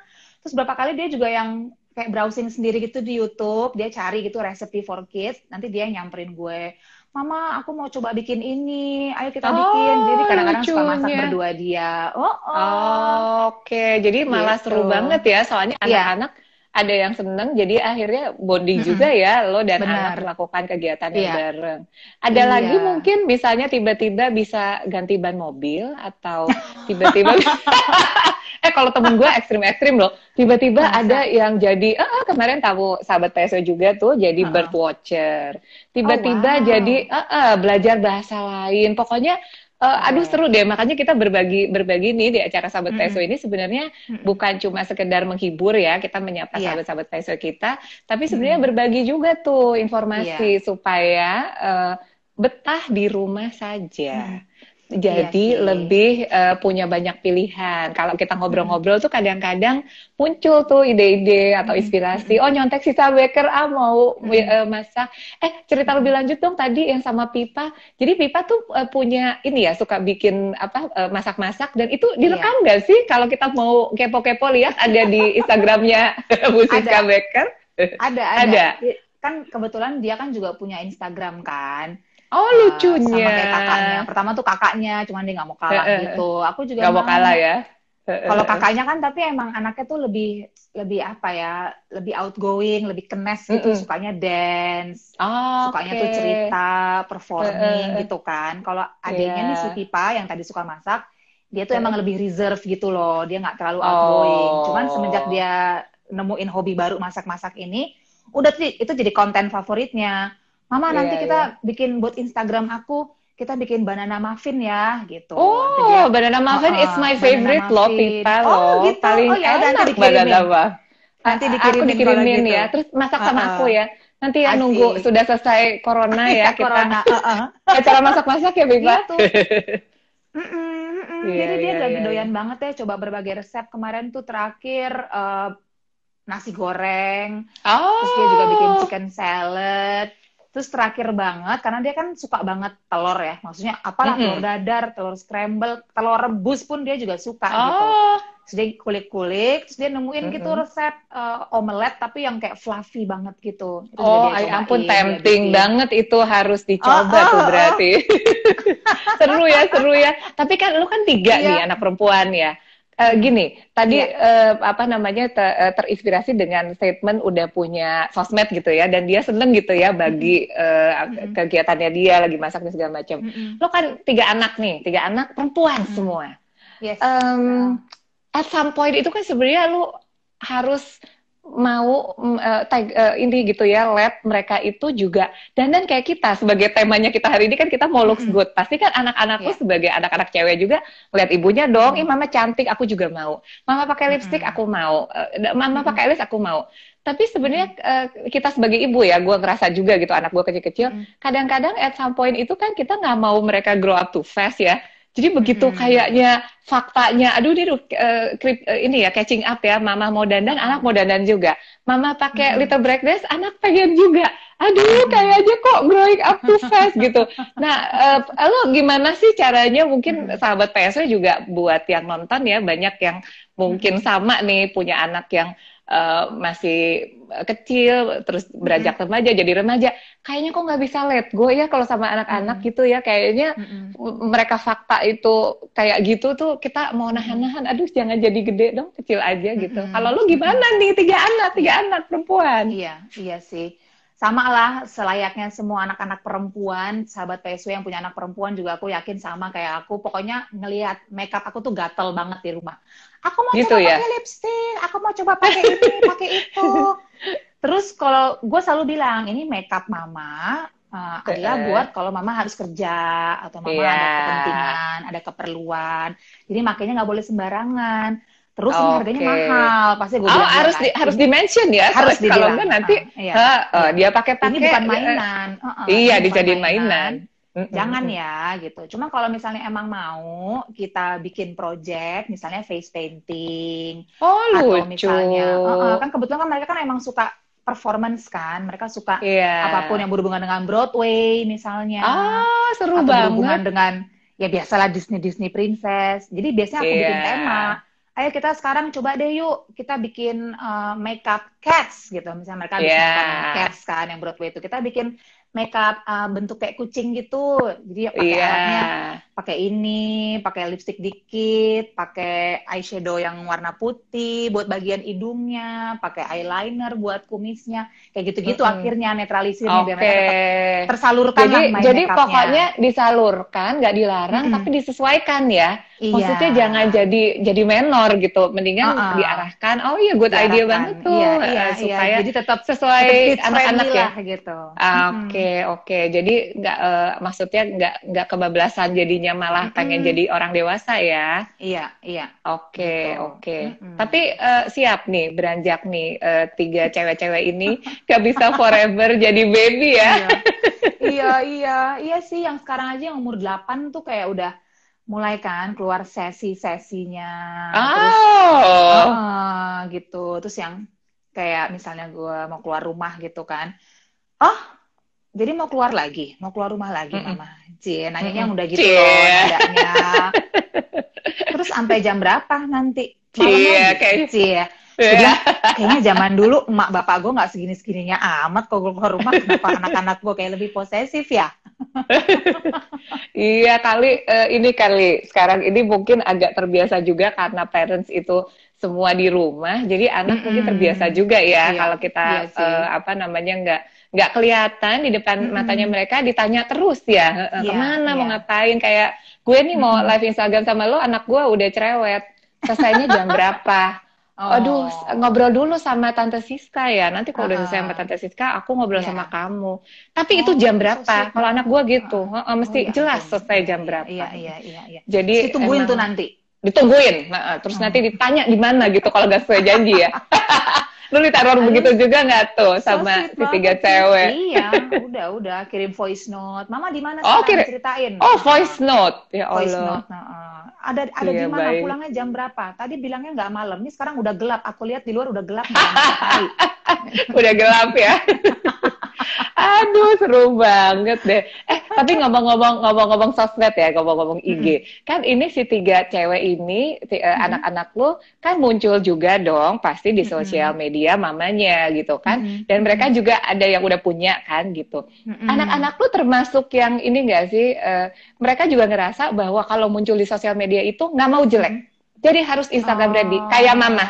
Terus berapa kali dia juga yang kayak browsing sendiri gitu di YouTube, dia cari gitu recipe for kids, nanti dia nyamperin gue, Mama, aku mau coba bikin ini, ayo kita Oh, bikin. Jadi kadang-kadang suka masak berdua dia. Oh, oh. Oh, Oke, jadi malah Gitu. seru banget ya, soalnya Iya. anak-anak ada yang seneng, jadi akhirnya bonding Mm-mm. juga ya, lo dan Benar. anak melakukan kegiatan yang Iya. bareng. Ada Iya. lagi mungkin misalnya tiba-tiba bisa ganti ban mobil atau *laughs* tiba-tiba *laughs* eh kalau temen gue ekstrim-ekstrim loh, tiba-tiba Masa? ada yang jadi, eh eh, kemarin tamu sahabat PSO juga tuh jadi Uh-uh. bird watcher, tiba-tiba Oh, wow. jadi eh eh, belajar bahasa lain, pokoknya eh, aduh Keren. seru deh, makanya kita berbagi berbagi nih di acara sahabat Mm-mm. PSO ini sebenarnya Mm-mm. bukan cuma sekedar menghibur ya, kita menyapa Iya. sahabat-sahabat PSO kita, tapi sebenarnya Mm. berbagi juga tuh Iya. informasi supaya eh, betah di rumah saja. Jadi Iya lebih eh, punya banyak pilihan. Kalau kita ngobrol-ngobrol tuh kadang-kadang muncul tuh ide-ide atau Mm. inspirasi. Oh nyontek sisa baker ah mau Mm. eh, masak. Eh cerita lebih lanjut dong tadi yang sama Pipa. Jadi Pipa tuh eh, punya ini ya suka bikin apa eh, masak-masak dan itu direkam nggak sih? Kalau kita mau kepo-kepo lihat ada di Instagramnya *laughs* Bu Siska Ada. Baker. Ada, Ada. ada. Kan kebetulan dia kan juga punya Instagram kan. Oh Eh, lucunya. sama kayak kakaknya. Pertama tuh kakaknya, cuman dia nggak mau kalah Eh, eh. gitu. Aku juga Gak mau kalah ya. Kalau kakaknya kan tapi emang anaknya tuh lebih lebih apa ya, lebih outgoing, lebih kenes gitu, sukanya dance, Oh, sukanya oke. tuh cerita, performing gitu kan. Kalau adiknya nih Iya. si Pipa yang tadi suka masak, dia tuh emang lebih reserve gitu loh, dia nggak terlalu outgoing. Oh. Cuman semenjak dia nemuin hobi baru masak-masak ini, udah tuh itu jadi konten favoritnya. Mama nanti Iya, kita bikin buat Instagram aku, kita bikin banana muffin ya gitu. Nanti Oh, dia- banana muffin Oh, is my favorite loh. Pipa Oh, loh. gitu. Paling Oh, ya udah, nanti enak dikirimin. banana muffin. Nanti Aku dikirimin dikirimin kalau gitu. ya. Terus masak sama Uh-uh. aku ya. Nanti ya Asik. nunggu sudah selesai corona *laughs* ya kita Corona. uh-uh. *laughs* acara masak-masak ya, Pipa. Gitu. *laughs* Mm-mm, mm-mm. Iya, Jadi dia iya, lagi iya, doyan banget ya coba berbagai resep. Kemarin tuh terakhir eh, nasi goreng, Oh. terus dia juga bikin chicken salad. Terus terakhir banget karena dia kan suka banget telur ya. Maksudnya apalah Mm-mm. telur dadar, telur scramble, telur rebus pun dia juga suka gitu. Oh. Terus dia kulik-kulik, terus dia nemuin gitu Mm-mm. resep eh, omelet tapi yang kayak fluffy banget gitu. Itu juga Oh, dia ay ampun dia tempting bikin. banget itu harus dicoba Oh, oh, tuh oh. berarti. *laughs* seru ya, seru ya. Tapi kan lu kan tiga Iya. nih anak perempuan ya. Eh, gini, tadi Iya. eh, apa namanya te- eh, terinspirasi dengan statement udah punya sosmed gitu ya, dan dia seneng gitu ya bagi eh, Mm-mm. kegiatannya dia lagi masak dan segala macam. Mm-mm. Lo kan tiga anak nih, tiga anak perempuan Mm-mm. semua. Yes. Em, at some point itu kan sebenarnya lu harus mau eh, tag- eh, ini gitu ya let mereka itu juga. Dandan kayak kita sebagai temanya kita hari ini kan kita mau looks good. Pasti kan anak-anakku Iya. sebagai anak-anak cewek juga lihat ibunya dong Mm. ih mama cantik aku juga mau. Mama pakai lipstick aku mau. Eh, mama pakai list aku mau. Tapi sebenarnya eh, kita sebagai ibu ya gue ngerasa juga gitu anak gue kecil-kecil kadang-kadang at some point itu kan kita nggak mau mereka grow up too fast ya jadi begitu Mm-mm. kayaknya faktanya, aduh ini uh, krip- uh, ini ya catching up ya, mama mau dandan, anak mau dandan juga. Mama pakai Mm-mm. little break dress, anak pengen juga. Aduh, kayaknya kok growing up too *laughs* fast gitu. Nah, uh, lo gimana sih caranya? Mungkin Mm-mm. sahabat PSW juga buat yang nonton ya, banyak yang mungkin sama nih punya anak yang uh, masih kecil, terus beranjak remaja, jadi remaja. Kayaknya kok nggak bisa let go ya kalau sama anak-anak Mm. gitu ya. Kayaknya Mm-mm. m- mereka fakta itu kayak gitu tuh kita mau nahan-nahan aduh jangan jadi gede dong kecil aja gitu Mm-mm. kalau lu gimana nih tiga anak tiga anak perempuan Iya, iya sih. Sama lah selayaknya semua anak-anak perempuan, sahabat PSW yang punya anak perempuan juga aku yakin sama kayak aku. Pokoknya ngelihat makeup aku tuh gatel banget di rumah. Aku mau Gitu coba ya? pakai lipstick, aku mau coba pakai ini, *laughs* pakai itu. Terus kalau gue selalu bilang ini makeup mama uh, adalah Eh. buat kalau mama harus kerja atau mama Iya. ada kepentingan, ada keperluan. Jadi makanya nggak boleh sembarangan. Terus ini harganya mahal, pasti gue oh bilang harus di, harus di mention ya harus kalau dibilang. enggak nanti Ah, iya. eh, dia pakai pakai ini bukan mainan. Uh-uh, iya ini bukan dijadiin mainan Mm-mm. Jangan ya gitu. Cuma kalau misalnya emang mau kita bikin project, misalnya face painting oh atau lucu misalnya, uh-uh, kan kebetulan kan mereka kan emang suka performance kan, mereka suka iya apa pun yang berhubungan dengan Broadway misalnya, ah seru atau berhubungan banget dengan ya biasalah Disney Disney Princess. Jadi biasanya aku bikin Iya. tema. Ayo kita sekarang coba deh yuk kita bikin uh, makeup cats gitu. Misalnya mereka bisa nonton cats kan yang Broadway itu. Kita bikin makeup uh, bentuk kayak kucing gitu. Jadi pakai iya alatnya pakai ini, pakai lipstick dikit, pakai eyeshadow yang warna putih buat bagian hidungnya, pakai eyeliner buat kumisnya. Kayak gitu-gitu Mm-mm. akhirnya netralisirnya oke biar tersalurkan jadi lah jadi pokoknya disalurkan nggak dilarang Mm-mm. tapi disesuaikan ya Iya. Maksudnya jangan jadi jadi menor gitu, mendingan Uh-uh. diarahkan. Oh iya, good idea Diarahkan. banget tuh, Iya, iya, iya. supaya Jadi tetap sesuai anak-anak ya. gitu. Ah. Oke, oke. Jadi nggak eh, maksudnya nggak nggak kebablasan jadinya malah pengen Mm-mm. jadi orang dewasa ya. Iya, iya. Oke, Gitu. oke. Mm-mm. Tapi eh, siap nih beranjak nih eh, tiga cewek-cewek ini *laughs* nggak bisa forever jadi baby ya. Iya. *laughs* iya, iya, iya sih yang sekarang aja yang umur 8 tuh kayak udah mulai kan keluar sesi-sesinya. Terus Oh, ah, gitu. Terus yang kayak misalnya gue mau keluar rumah gitu kan. Oh, jadi mau keluar lagi, mau keluar rumah lagi, Mm-mm. Mama. Cie, nanya yang udah gitu Cie. loh, nadanya. Terus sampai jam berapa nanti? Cie, kayak- Cie. Jadi kayaknya zaman dulu emak bapak gue nggak segini segininya amat gue keluar rumah kenapa anak-anak gue kayak lebih posesif ya? *laughs* iya kali uh, ini kali sekarang ini mungkin agak terbiasa juga karena parents itu semua di rumah, jadi anak mm -hmm. mungkin terbiasa juga ya iya, kalau kita iya uh, apa namanya nggak nggak kelihatan di depan mm -hmm. matanya mereka ditanya terus ya yeah, ke mana yeah. mau ngapain kayak gue nih mau live Instagram sama lo anak gue udah cerewet selesainya jam berapa *laughs* Oh. Aduh, ngobrol dulu sama Tante Siska ya. Nanti kalau udah selesai sama Tante Siska, aku ngobrol yeah. sama kamu. Tapi oh, itu jam berapa? Kalau anak gue gitu, uh, uh, mesti oh, iya, jelas iya. selesai jam berapa. Iya, iya, iya. iya. Jadi ditungguin tuh nanti. Ditungguin. Nah, terus hmm. nanti ditanya di mana gitu kalau gak sesuai janji ya. *laughs* Lu ditaruh begitu juga nggak tuh sama si tiga cewek? Iya, udah udah kirim voice note. Mama di mana oh, kirim. ceritain? Oh, voice note. Ya Allah. Voice note. Nah, ada ada iya, di mana? Pulangnya jam berapa? Tadi bilangnya nggak malam. Ini sekarang udah gelap. Aku lihat di luar udah gelap. *laughs* udah gelap ya. *laughs* Aduh, seru banget deh. Eh, tapi ngomong-ngomong ngomong-ngomong sosmed ya, ngomong-ngomong IG. Hmm. Kan ini si tiga cewek ini, si, uh, hmm. anak-anak lu kan muncul juga dong pasti di sosial media mamanya gitu kan. Hmm. Dan mereka juga ada yang udah punya kan gitu. Hmm. Anak-anak lu termasuk yang ini enggak sih? Uh, mereka juga ngerasa bahwa kalau muncul di sosial media itu nggak mau jelek. Hmm. Jadi harus Instagram oh. ready, kayak mama.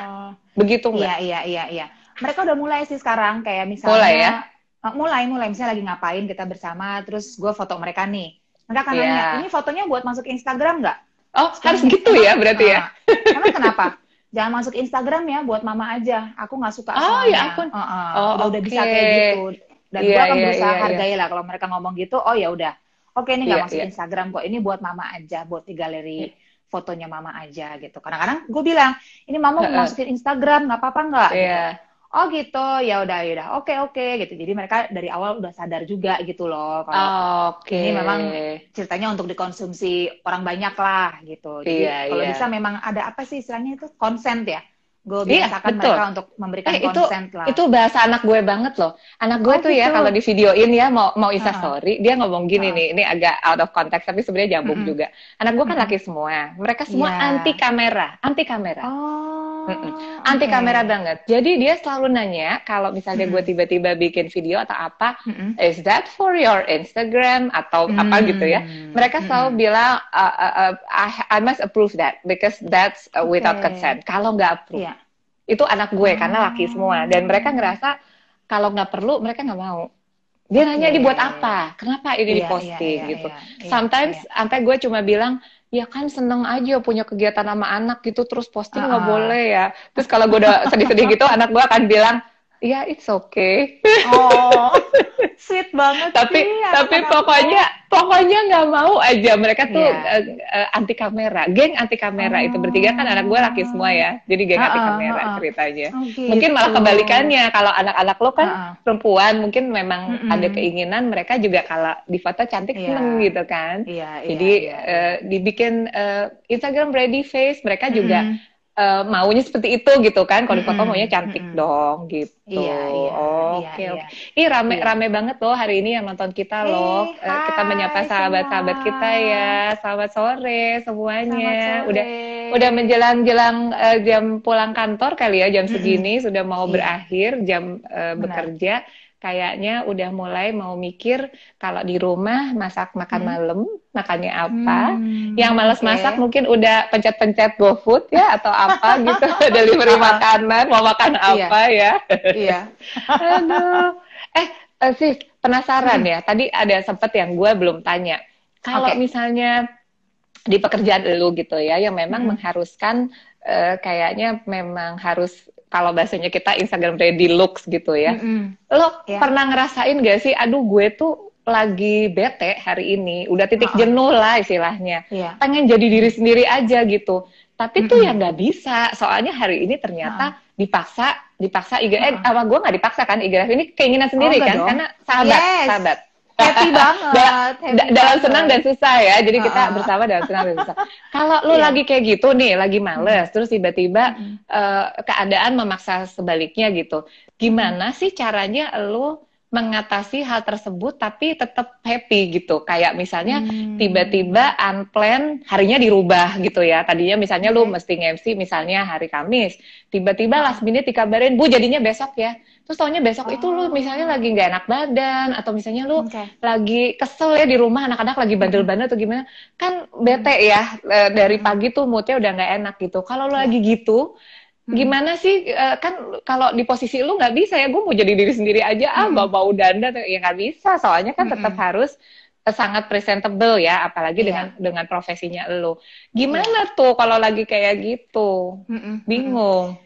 Begitu enggak? Iya, iya, iya, iya. Mereka udah mulai sih sekarang kayak misalnya mulai ya? Oh, mulai mulai. Misalnya lagi ngapain kita bersama terus gue foto mereka nih. Mereka akan yeah. nanya ini fotonya buat masuk Instagram nggak? Oh harus gitu ya berarti ya? Karena kenapa? Jangan masuk Instagram ya buat mama aja. Aku nggak suka oh ya ampun. Uh -uh. oh, udah, okay. bisa kayak gitu. Dan yeah, gue akan yeah, berusaha yeah, hargai yeah. lah kalau mereka ngomong gitu. Oh ya udah. Oke ini nggak yeah, masuk yeah. Instagram kok. Ini buat mama aja buat di galeri yeah. fotonya mama aja gitu. Kadang-kadang gue bilang ini mama mau masukin Instagram nggak apa-apa nggak? Yeah. gitu oh gitu. Ya udah ya udah. Oke oke gitu. Jadi mereka dari awal udah sadar juga gitu loh kalau okay. ini memang ceritanya untuk dikonsumsi orang banyak lah gitu. Jadi iya, kalau iya. bisa memang ada apa sih istilahnya itu? Consent ya gue iya, biasakan iya, mereka untuk memberikan eh, consent lah. Itu bahasa anak gue banget loh. Anak gue oh, tuh ya gitu. ya kalau di videoin ya mau mau story, uh dia ngomong gini uh nih, ini agak out of context tapi sebenarnya jambung uh -huh. juga. Anak gue kan laki semua. Mereka semua yeah. anti kamera, anti kamera. Oh. Mm -mm. Anti okay. kamera banget. Jadi dia selalu nanya kalau misalnya gue tiba-tiba bikin video atau apa, is that for your Instagram atau apa gitu ya. Mereka selalu bilang uh, uh, uh, I, I must approve that because that's uh, without okay. consent. Kalau nggak approve. Yeah itu anak gue hmm. karena laki semua. Dan mereka ngerasa kalau nggak perlu mereka nggak mau. Dia nanya dibuat apa? Kenapa ini yeah, diposting? yeah, yeah, gitu. yeah, yeah, sometimes yeah. sampai gue cuma bilang ya kan seneng aja punya kegiatan sama anak gitu terus posting nggak uh -uh. boleh ya. Terus kalau gue udah sedih-sedih gitu *laughs* anak gue akan bilang Iya, it's okay. Oh, *laughs* sweet banget. tapi sih, tapi pokoknya pokoknya nggak mau aja mereka tuh yeah. Iya. uh, uh, anti kamera, geng anti kamera oh. itu bertiga kan anak gue laki semua ya, jadi geng uh, anti kamera uh, uh. ceritanya. Oh, gitu. Mungkin malah kebalikannya kalau anak-anak lo kan uh, perempuan mungkin memang mm -hmm. ada keinginan mereka juga kalau di foto cantik yeah. seneng gitu kan. Yeah, iya, jadi yeah, yeah. Uh, dibikin uh, Instagram ready face mereka juga. Mm -hmm uh, maunya seperti itu gitu kan kalau di foto maunya cantik mm -hmm. dong gitu iya iya oke iya, oke iya. ih rame iya. rame banget loh hari ini yang nonton kita hey, loh eh, kita menyapa sahabat-sahabat kita ya selamat sore semuanya selamat sore. udah udah menjelang jelang uh, jam pulang kantor kali ya jam segini mm -hmm. sudah mau iya. berakhir jam uh, bekerja kayaknya udah mulai mau mikir kalau di rumah masak makan hmm. malam makannya apa hmm, yang males okay. masak mungkin udah pencet-pencet GoFood ya atau apa *laughs* gitu delivery makanan mau makan iya. apa iya. ya iya aduh eh uh, sih penasaran hmm. ya tadi ada sempet yang gue belum tanya kalau okay. misalnya di pekerjaan lu gitu ya yang memang hmm. mengharuskan uh, kayaknya memang harus kalau bahasanya kita Instagram ready looks gitu ya. Mm-hmm. Lo yeah. pernah ngerasain gak sih, aduh gue tuh lagi bete hari ini, udah titik oh. jenuh lah istilahnya. Yeah. Pengen jadi diri sendiri aja gitu. Tapi mm-hmm. tuh ya nggak bisa, soalnya hari ini ternyata oh. dipaksa, dipaksa IG, oh. eh apa gue nggak dipaksa kan IG ini keinginan sendiri oh, kan, dong. karena sahabat, yes. sahabat happy *laughs* banget. da happy dalam banget. senang dan susah ya. Jadi kita uh. bersama dalam senang dan susah. *laughs* Kalau lu yeah. lagi kayak gitu nih, lagi males, terus tiba-tiba uh, keadaan memaksa sebaliknya gitu. Gimana sih caranya lu mengatasi hal tersebut tapi tetap happy gitu. Kayak misalnya Hmm. tiba-tiba unplanned harinya dirubah gitu ya. Tadinya misalnya lu Oke. mesti nge-MC misalnya hari Kamis, tiba-tiba last minute dikabarin, "Bu, jadinya besok ya." Terus taunya besok itu lu Oh. misalnya lagi nggak enak badan atau misalnya lu Oke. lagi kesel ya di rumah anak-anak lagi bandel-bandel atau gimana kan bete ya eh, dari pagi tuh moodnya udah nggak enak gitu kalau lu Iya. lagi gitu Hmm. Gimana sih eh, kan kalau di posisi lu nggak bisa ya gue mau jadi diri sendiri aja ah Hmm. nggak mau dandan ya nggak bisa soalnya kan tetap Hmm. harus eh, sangat presentable ya apalagi Iya. dengan dengan profesinya lu gimana tuh kalau lagi kayak gitu Mm-mm, mm-mm. bingung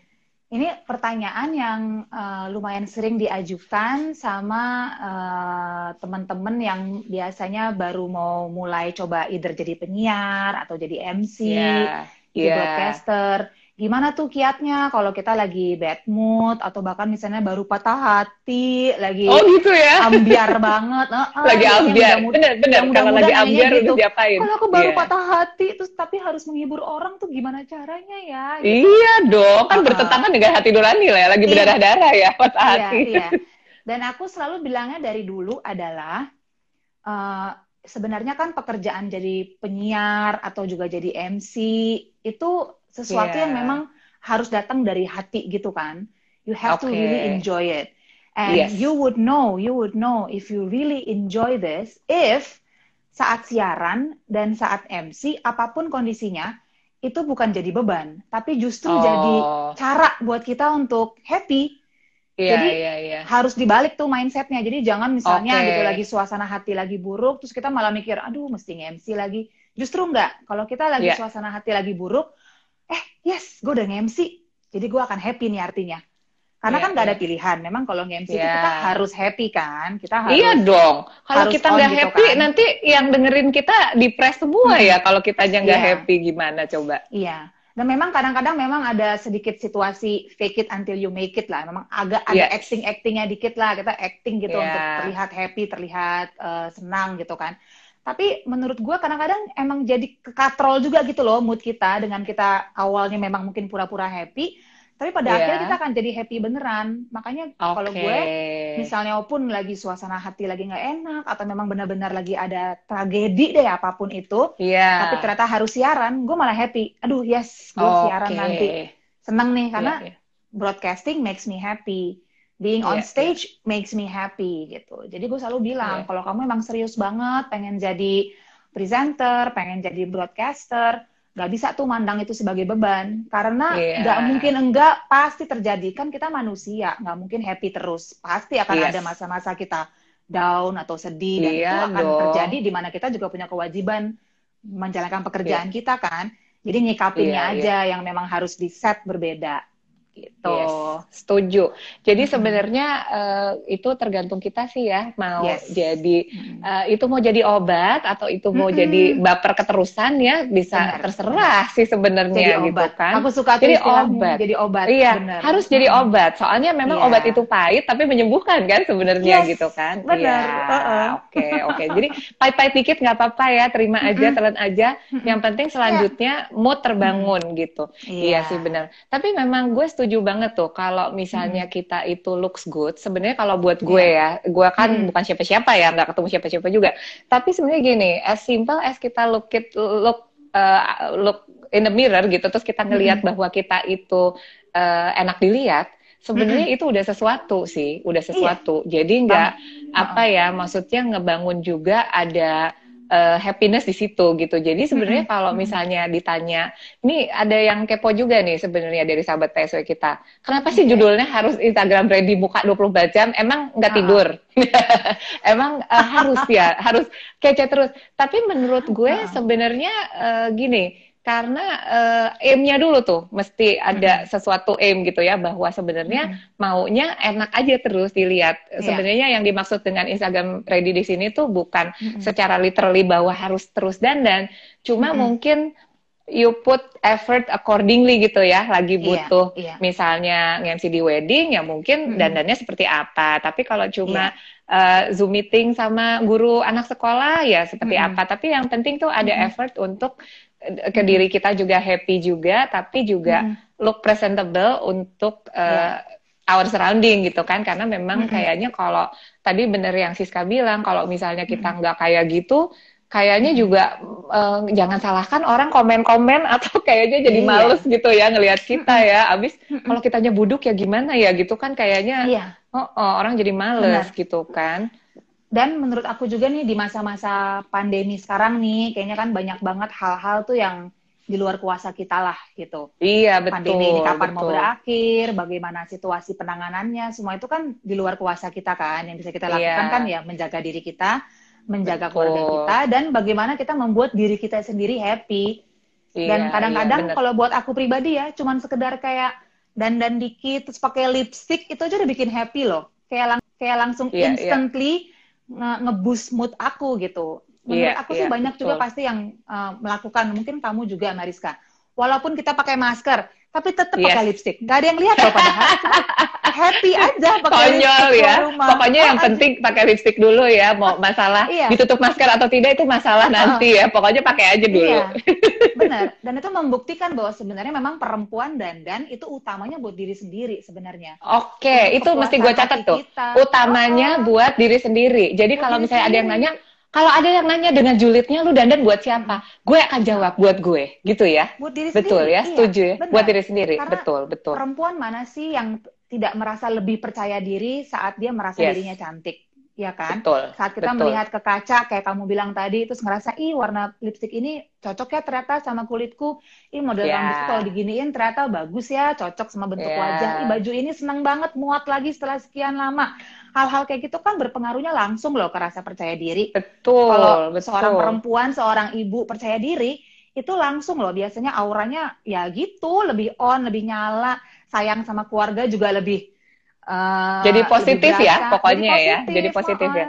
Ini pertanyaan yang eh, lumayan sering diajukan sama eh, teman-teman yang biasanya baru mau mulai coba either jadi penyiar atau jadi MC, ya jadi ya broadcaster. Gimana tuh kiatnya kalau kita lagi bad mood atau bahkan misalnya baru patah hati, lagi oh gitu ya ambiar banget, eh, *laughs* lagi biasanya ambiar bener bener yang kalau lagi ambiar gitu. diapain Kalau aku baru Iya. patah hati, terus tapi harus menghibur orang tuh gimana caranya ya? Gitu. Iya dong, kan Uh-uh. bertentangan dengan hati nurani lah ya, lagi Iya. berdarah-darah ya, patah Iya, hati. iya. *laughs* Dan aku selalu bilangnya dari dulu adalah eh, sebenarnya kan pekerjaan jadi penyiar atau juga jadi MC itu sesuatu Iya. yang memang harus datang dari hati gitu kan. You have to Oke. really enjoy it. And Yes. you would know, you would know if you really enjoy this if saat siaran dan saat MC apa pun kondisinya itu bukan jadi beban, tapi justru jadi Oh, cara buat kita untuk happy iya, jadi, iya, iya. harus dibalik tuh mindsetnya. Jadi jangan misalnya Oke. gitu lagi suasana hati lagi buruk, terus kita malah mikir, aduh mesti nge-MC lagi. Justru enggak. Kalau kita lagi Iya. suasana hati lagi buruk, eh yes, gue udah nge-MC. Jadi gue akan happy nih artinya. Karena Iya, kan gak ada iya. pilihan. Memang kalau nge-MC itu Iya. kita harus happy kan. Kita harus Iya dong. Kalau kita nggak gitu happy, kan. nanti yang dengerin kita depres semua Hmm. ya. Kalau kita aja nggak Iya. happy, gimana coba? Iya. Dan memang kadang-kadang memang ada sedikit situasi fake it until you make it lah. Memang agak ada Yes. acting-actingnya dikit lah. Kita acting gitu Iya. untuk terlihat happy, terlihat eh, senang gitu kan. Tapi menurut gue kadang-kadang emang jadi kekatrol juga gitu loh mood kita dengan kita awalnya memang mungkin pura-pura happy. Tapi pada Iya. akhirnya kita akan jadi happy beneran. Makanya kalau Oke. gue misalnya walaupun lagi suasana hati lagi nggak enak atau memang benar-benar lagi ada tragedi deh apa pun itu, Iya. tapi ternyata harus siaran, gue malah happy. Aduh, yes, gue Oke. siaran nanti. Seneng nih, karena Iya, iya. broadcasting makes me happy. Being on Iya, stage makes me happy gitu. Jadi gue selalu bilang, Iya. kalau kamu emang serius banget, pengen jadi presenter, pengen jadi broadcaster, nggak bisa tuh mandang itu sebagai beban. Karena Iya. nggak mungkin enggak, pasti terjadi. Kan kita manusia, nggak mungkin happy terus. Pasti akan Yes. ada masa-masa kita down atau sedih, dan Iya itu akan dong. terjadi di mana kita juga punya kewajiban menjalankan pekerjaan kita kan. Jadi nyikapinnya Iya, aja yang memang harus di set berbeda gitu. Yes, setuju. Jadi sebenarnya eh, itu tergantung kita sih ya mau Yes. jadi eh, itu mau jadi obat atau itu mau Mm-mm. jadi baper keterusan ya bisa Benar, terserah sih sebenarnya gitu obat. kan. Aku suka Jadi obat. jadi obat. Iya, bener. harus jadi obat. Soalnya memang Iya. obat itu pahit tapi menyembuhkan kan sebenarnya Yes, gitu kan. benar. Iya. Oke, oke. Jadi pahit-pahit dikit nggak apa-apa ya, terima aja, Mm-mm. telan aja. Yang penting selanjutnya mood terbangun gitu. Iya sih benar. Tapi memang gue setuju banget tuh kalau misalnya kita itu looks good. Sebenarnya kalau buat gue ya, gue kan Hmm. bukan siapa-siapa ya, nggak ketemu siapa-siapa juga. Tapi sebenarnya gini, as simple as kita look it look uh, look in the mirror gitu, terus kita ngelihat bahwa kita itu uh, enak dilihat. Sebenarnya itu udah sesuatu sih, udah sesuatu. Jadi nggak apa ya, maksudnya ngebangun juga ada uh, happiness di situ gitu. Jadi sebenarnya Mm-mm. kalau Mm-mm. misalnya ditanya, ini ada yang kepo juga nih sebenarnya dari sahabat PSW kita. Kenapa sih judulnya harus Instagram ready buka 24 jam? Emang nggak Ah. tidur? *laughs* Emang uh, harus ya, harus kece terus. Tapi menurut gue Ah. sebenarnya uh, gini, karena uh, aim-nya dulu tuh mesti ada sesuatu aim gitu ya bahwa sebenarnya Mm-mm. maunya enak aja terus dilihat. Iya. Sebenarnya yang dimaksud dengan Instagram ready di sini tuh bukan Mm-mm. secara literally bahwa harus terus dandan, cuma Mm-mm. mungkin you put effort accordingly gitu ya. Lagi Iya, butuh iya. misalnya nge-MC di wedding ya mungkin Mm-mm. dandannya seperti apa. Tapi kalau cuma Iya. uh, Zoom meeting sama guru anak sekolah ya seperti Mm-mm. apa. Tapi yang penting tuh ada Mm-mm. effort untuk ke diri kita juga happy juga, tapi juga Mm-mm. look presentable untuk uh, Iya. our surrounding gitu kan karena memang Mm-mm. kayaknya kalau tadi bener yang Siska bilang kalau misalnya kita nggak kayak gitu kayaknya juga eh, jangan salahkan orang komen-komen atau *laughs* kayaknya jadi Iya. males gitu ya ngelihat kita ya abis kalau kitanya buduk ya gimana ya gitu kan kayaknya Iya. oh, oh, orang jadi males gitu kan Dan menurut aku juga nih di masa-masa pandemi sekarang nih, kayaknya kan banyak banget hal-hal tuh yang di luar kuasa kita lah gitu. iya betul Pandemi ini kapan mau betul. berakhir, bagaimana situasi penanganannya, semua itu kan di luar kuasa kita kan. Yang bisa kita lakukan Iya. kan ya menjaga diri kita, menjaga Betul. keluarga kita, dan bagaimana kita membuat diri kita sendiri happy. Dan Iya, kadang-kadang iya, kalau buat aku pribadi ya, cuman sekedar kayak dandan dikit terus pakai lipstick itu aja udah bikin happy loh. Kayak lang- kayak langsung Iya, iya. Nge- nge-boost mood aku gitu. Menurut Iya, aku sih iya, banyak juga betul. pasti yang uh, melakukan, mungkin kamu juga Mariska. Walaupun kita pakai masker, tapi tetap Yes. pakai lipstick. Gak ada yang lihat loh padahal. *laughs* Happy aja pakai konyol lipstick ya. rumah. Pokoknya yang Oh, penting pakai lipstick dulu ya. Mau masalah Iya. ditutup masker atau tidak itu masalah nanti ya. Pokoknya pakai aja dulu. Iya, *laughs* benar. Dan itu membuktikan bahwa sebenarnya memang perempuan dandan itu utamanya buat diri sendiri sebenarnya. Oke, itu Untuk mesti gue catat tuh. kita. Utamanya Oh, buat diri sendiri. Jadi Buat kalau misalnya ada yang sendiri. nanya, kalau ada yang nanya dengan julidnya lu dandan buat siapa? Gue akan jawab buat gue, gitu ya. buat diri Betul sendiri. ya, Iya, setuju ya. benar. Buat diri sendiri, Karena betul, betul. Perempuan mana sih yang tidak merasa lebih percaya diri saat dia merasa Yes. dirinya cantik, ya kan? Betul. Saat kita betul. melihat ke kaca, kayak kamu bilang tadi, terus ngerasa, ih warna lipstick ini cocok ya ternyata sama kulitku. Ih model Ya. rambutku kalau diginiin ternyata bagus ya, cocok sama bentuk Ya. wajah. Ih baju ini seneng banget, muat lagi setelah sekian lama. Hal-hal kayak gitu kan berpengaruhnya langsung loh ke rasa percaya diri. Betul, Kalau betul. seorang perempuan, seorang ibu percaya diri, itu langsung loh biasanya auranya ya gitu, lebih on, lebih nyala, sayang sama keluarga juga lebih eh, Jadi lebih positif ya, berasa. pokoknya ya. Jadi positif ya.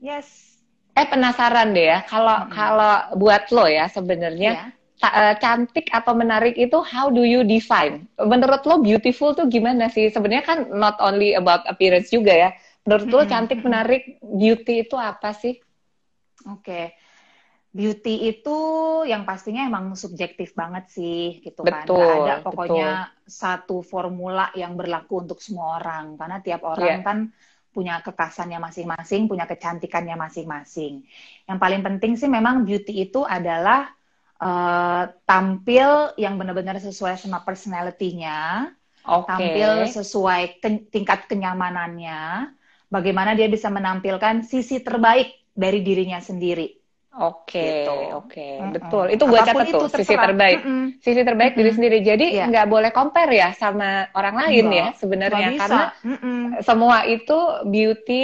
Yes. Eh penasaran deh ya, kalau Mm-mm. kalau buat lo ya sebenarnya Ya. ta- eh, cantik atau menarik itu how do you define? Menurut lo beautiful tuh gimana sih? Sebenarnya kan not only about appearance juga ya. Menurut lo Mm-mm, cantik, menarik, beauty itu apa sih? Oke. Beauty itu yang pastinya emang subjektif banget sih, gitu kan. Betul, Nggak ada pokoknya satu formula yang berlaku untuk semua orang. Karena tiap orang Iya. kan punya kekasannya masing-masing, punya kecantikannya masing-masing. Yang paling penting sih memang beauty itu adalah eh, tampil yang benar-benar sesuai sama personality-nya, Oke. tampil sesuai ke- tingkat kenyamanannya, bagaimana dia bisa menampilkan sisi terbaik dari dirinya sendiri. Oke, Gitu. oke, Mm-mm. betul. Itu Apa pun catat tuh, itu, sisi terserah. terbaik. Mm-mm. Sisi terbaik diri Mm-mm. sendiri. Jadi Iya. nggak boleh compare ya sama orang lain Nggak. ya sebenarnya. Karena Mm-mm. semua itu beauty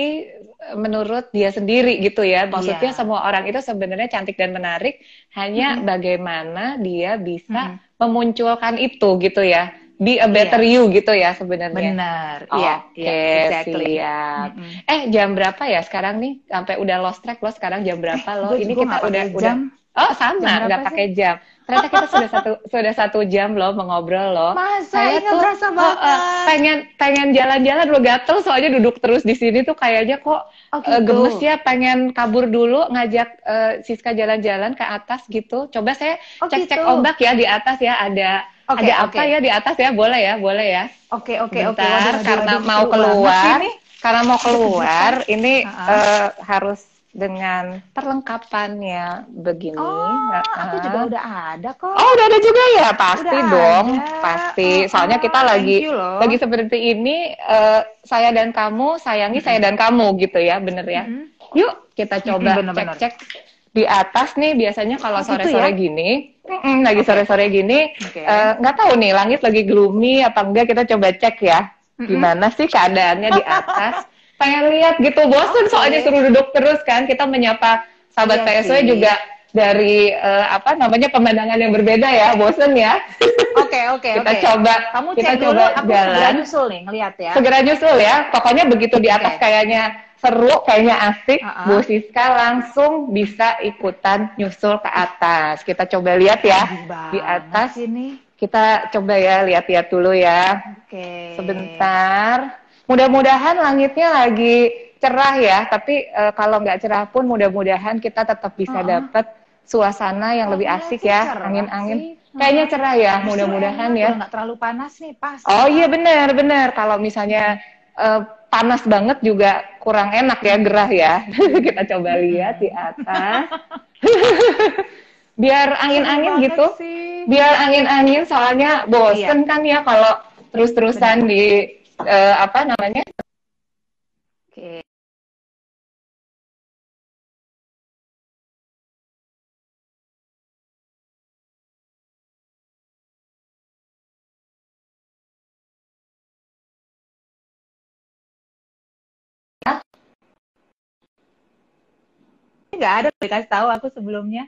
menurut dia sendiri gitu ya. Maksudnya Iya. semua orang itu sebenarnya cantik dan menarik, hanya Mm-mm. bagaimana dia bisa Mm-mm. memunculkan itu gitu ya. Be a better you gitu ya sebenarnya. Benar. Iya, Oke, iya, exactly. siap. Mm-mm. Eh, jam berapa ya sekarang nih? Sampai udah lost track lo sekarang jam berapa lo? Gua- Ini kita udah udah. Oh, sama, nggak pakai jam. Ternyata kita sudah satu *laughs* sudah satu jam loh mengobrol loh. Masa Saya tuh berasa oh, banget. eh, pengen pengen jalan-jalan lo gatel soalnya duduk terus di sini tuh kayaknya kok Oh, eh, gitu. gemes ya pengen kabur dulu ngajak eh, Siska jalan-jalan ke atas gitu. Coba saya Oh, cek-cek gitu. ombak ya di atas ya ada Oke, ada apa ya di atas ya boleh ya boleh ya. Oke, oke, oke. Waduh, karena waduh, mau keluar, ini. karena mau keluar, *laughs* ini eh, harus dengan perlengkapannya begini. Oh, Nah, aku juga udah ada kok. Oh, udah ada juga ya, pasti Udah dong, ada. pasti. Oh, Soalnya kita lagi lagi seperti ini, eh, saya dan kamu sayangi saya dan kamu gitu ya, bener ya. Mm-mm. Yuk kita coba cek-cek di atas nih. Biasanya kalau Oh, gitu sore-sore ya? gini, mm-mm, lagi sore-sore gini, eh, nggak tahu nih langit lagi gloomy apa enggak. Kita coba cek ya, gimana sih keadaannya di atas. *laughs* Pengen lihat gitu, bosen Oke. soalnya suruh duduk terus kan. Kita menyapa sahabat Iya PSW juga dari eh, apa namanya pemandangan yang berbeda ya, bosen ya. *laughs* Oke, oke, kita oke. coba, Kamu kita dulu, coba aku segera jalan. nyusul nih, ngeliat ya. Segera nyusul ya. Pokoknya begitu di atas Oke. kayaknya seru, kayaknya asik, Uh-uh. Bu Siska langsung bisa ikutan nyusul ke atas. Kita coba lihat ya. Di atas. Sini. Kita coba ya lihat-lihat dulu ya. Oke. Sebentar. Mudah-mudahan langitnya lagi cerah ya. Tapi eh, kalau nggak cerah pun mudah-mudahan kita tetap bisa Uh-uh. dapat suasana yang lebih asik ya. Angin-angin. Kayaknya cerah ya, mudah-mudahan ya. Nggak terlalu panas nih, pas. Oh iya benar benar. Kalau misalnya uh, panas banget juga kurang enak ya gerah ya. *laughs* Kita coba lihat di atas. Biar angin-angin gitu. Sih. Biar angin-angin soalnya bosen iya. kan ya kalau terus-terusan di uh, apa namanya? Oke. Nggak ada dikasih tahu aku sebelumnya.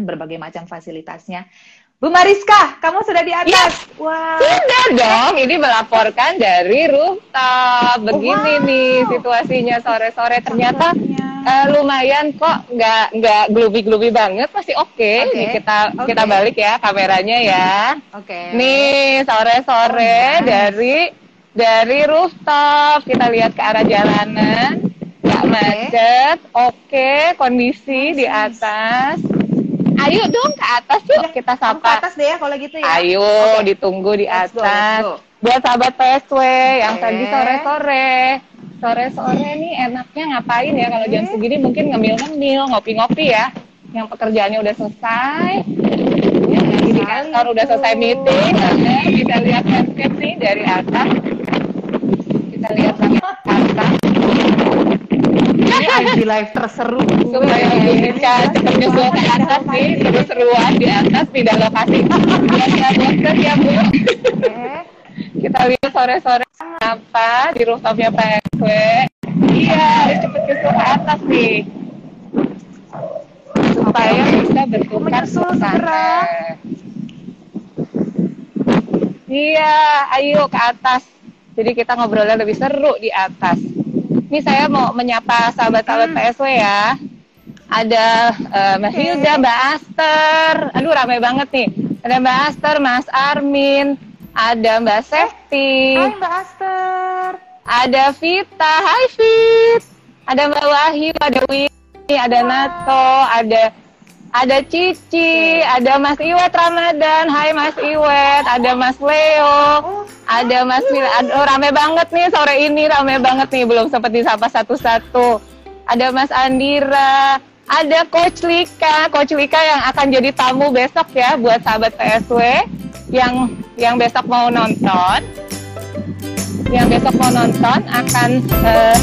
Berbagai macam fasilitasnya. Bu Mariska, kamu sudah di atas. Yes. Wah. Sudah dong, ini melaporkan dari rooftop. Begini wow. nih situasinya sore-sore. Ternyata uh, lumayan kok, nggak nggak globi-globi banget, masih oke. Okay. Okay. kita okay. kita balik ya kameranya ya. Oke. Okay. Nih sore-sore oh, nice. dari dari rooftop kita lihat ke arah jalanan. Nggak okay. macet, oke, okay. kondisi nice. di atas Ayo dong ke atas yuk kita sapa. Ke atas deh ya kalau gitu ya. Ayo okay. ditunggu di let's atas. Go, go. Buat sahabat PSW okay. yang tadi sore-sore. Sore-sore nih enaknya ngapain ya kalau jam segini mungkin ngemil-ngemil, ngopi-ngopi ya. Yang pekerjaannya udah selesai. Ya, di kantor udah selesai meeting. Nah, kita lihat landscape nih dari atas. Kita lihat langit atas IG live terseru. Supaya bisa cepat nyusul ke atas nih seru-seruan di atas pindah lokasi. Biar ya bu. Kita lihat sore-sore. Apa di rooftopnya PSW iya harus cepet nyusul ke atas nih. Supaya bisa bertukar suasana iya ayo ke atas. Jadi kita ngobrolnya lebih seru di atas ini saya mau menyapa sahabat-sahabat hmm. PSW ya. Ada uh, Mbak okay. Hilda, Mbak Aster. Aduh ramai banget nih. Ada Mbak Aster, Mas Armin, ada Mbak Septi. Hai Mbak Aster. Ada Vita, Hai Fit. Ada Mbak Wahyu, ada Winnie, ada Nato, ada ada Cici, ada Mas Iwet Ramadan, Hai Mas Iwet, ada Mas Leo, ada Mas Mila, aduh rame banget nih sore ini, rame banget nih, belum sempat disapa satu-satu. Ada Mas Andira, ada Coach Lika, Coach Lika yang akan jadi tamu besok ya buat sahabat PSW yang yang besok mau nonton. Yang besok mau nonton akan uh,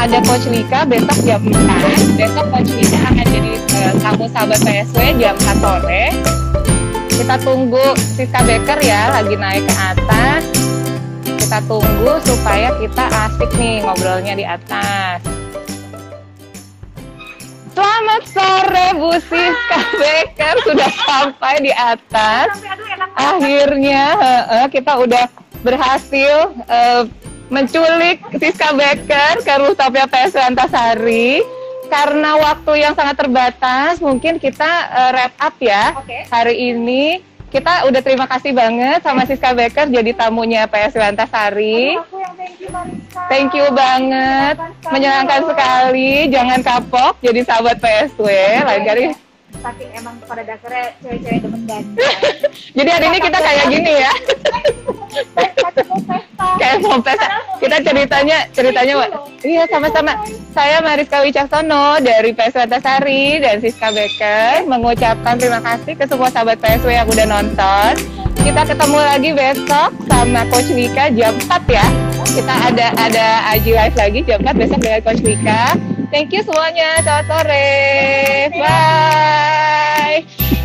ada Coach Lika besok jam 4. Besok Coach Lika akan jadi tamu sahabat PSW jam 4 sore. Kita tunggu Siska Becker ya lagi naik ke atas. Kita tunggu supaya kita asik nih ngobrolnya di atas. Selamat sore Bu Siska Becker sudah *laughs* sampai di atas. Akhirnya kita udah berhasil uh, menculik Siska Becker ke rooftopnya PS Antasari karena waktu yang sangat terbatas mungkin kita uh, wrap up ya okay. hari ini kita udah terima kasih banget sama Siska Becker jadi tamunya PS Antasari. thank you, thank you banget, menyenangkan sekali. Jangan kapok jadi sahabat PSW. Lain kali saking emang pada dasarnya cewek-cewek demen dan *laughs* jadi hari ini kita kayak gini ya. Kayak mau pesta. Kita ceritanya ceritanya iya sama-sama. Saya Mariska Wicaksono dari PSW Antasari dan Siska Becker mengucapkan terima kasih ke semua sahabat PSW yang udah nonton. Kita ketemu lagi besok sama Coach Wika jam 4 ya. Kita ada ada IG Live lagi jam 4 besok dengan Coach Wika Thank you semuanya. Selamat sore. Bye.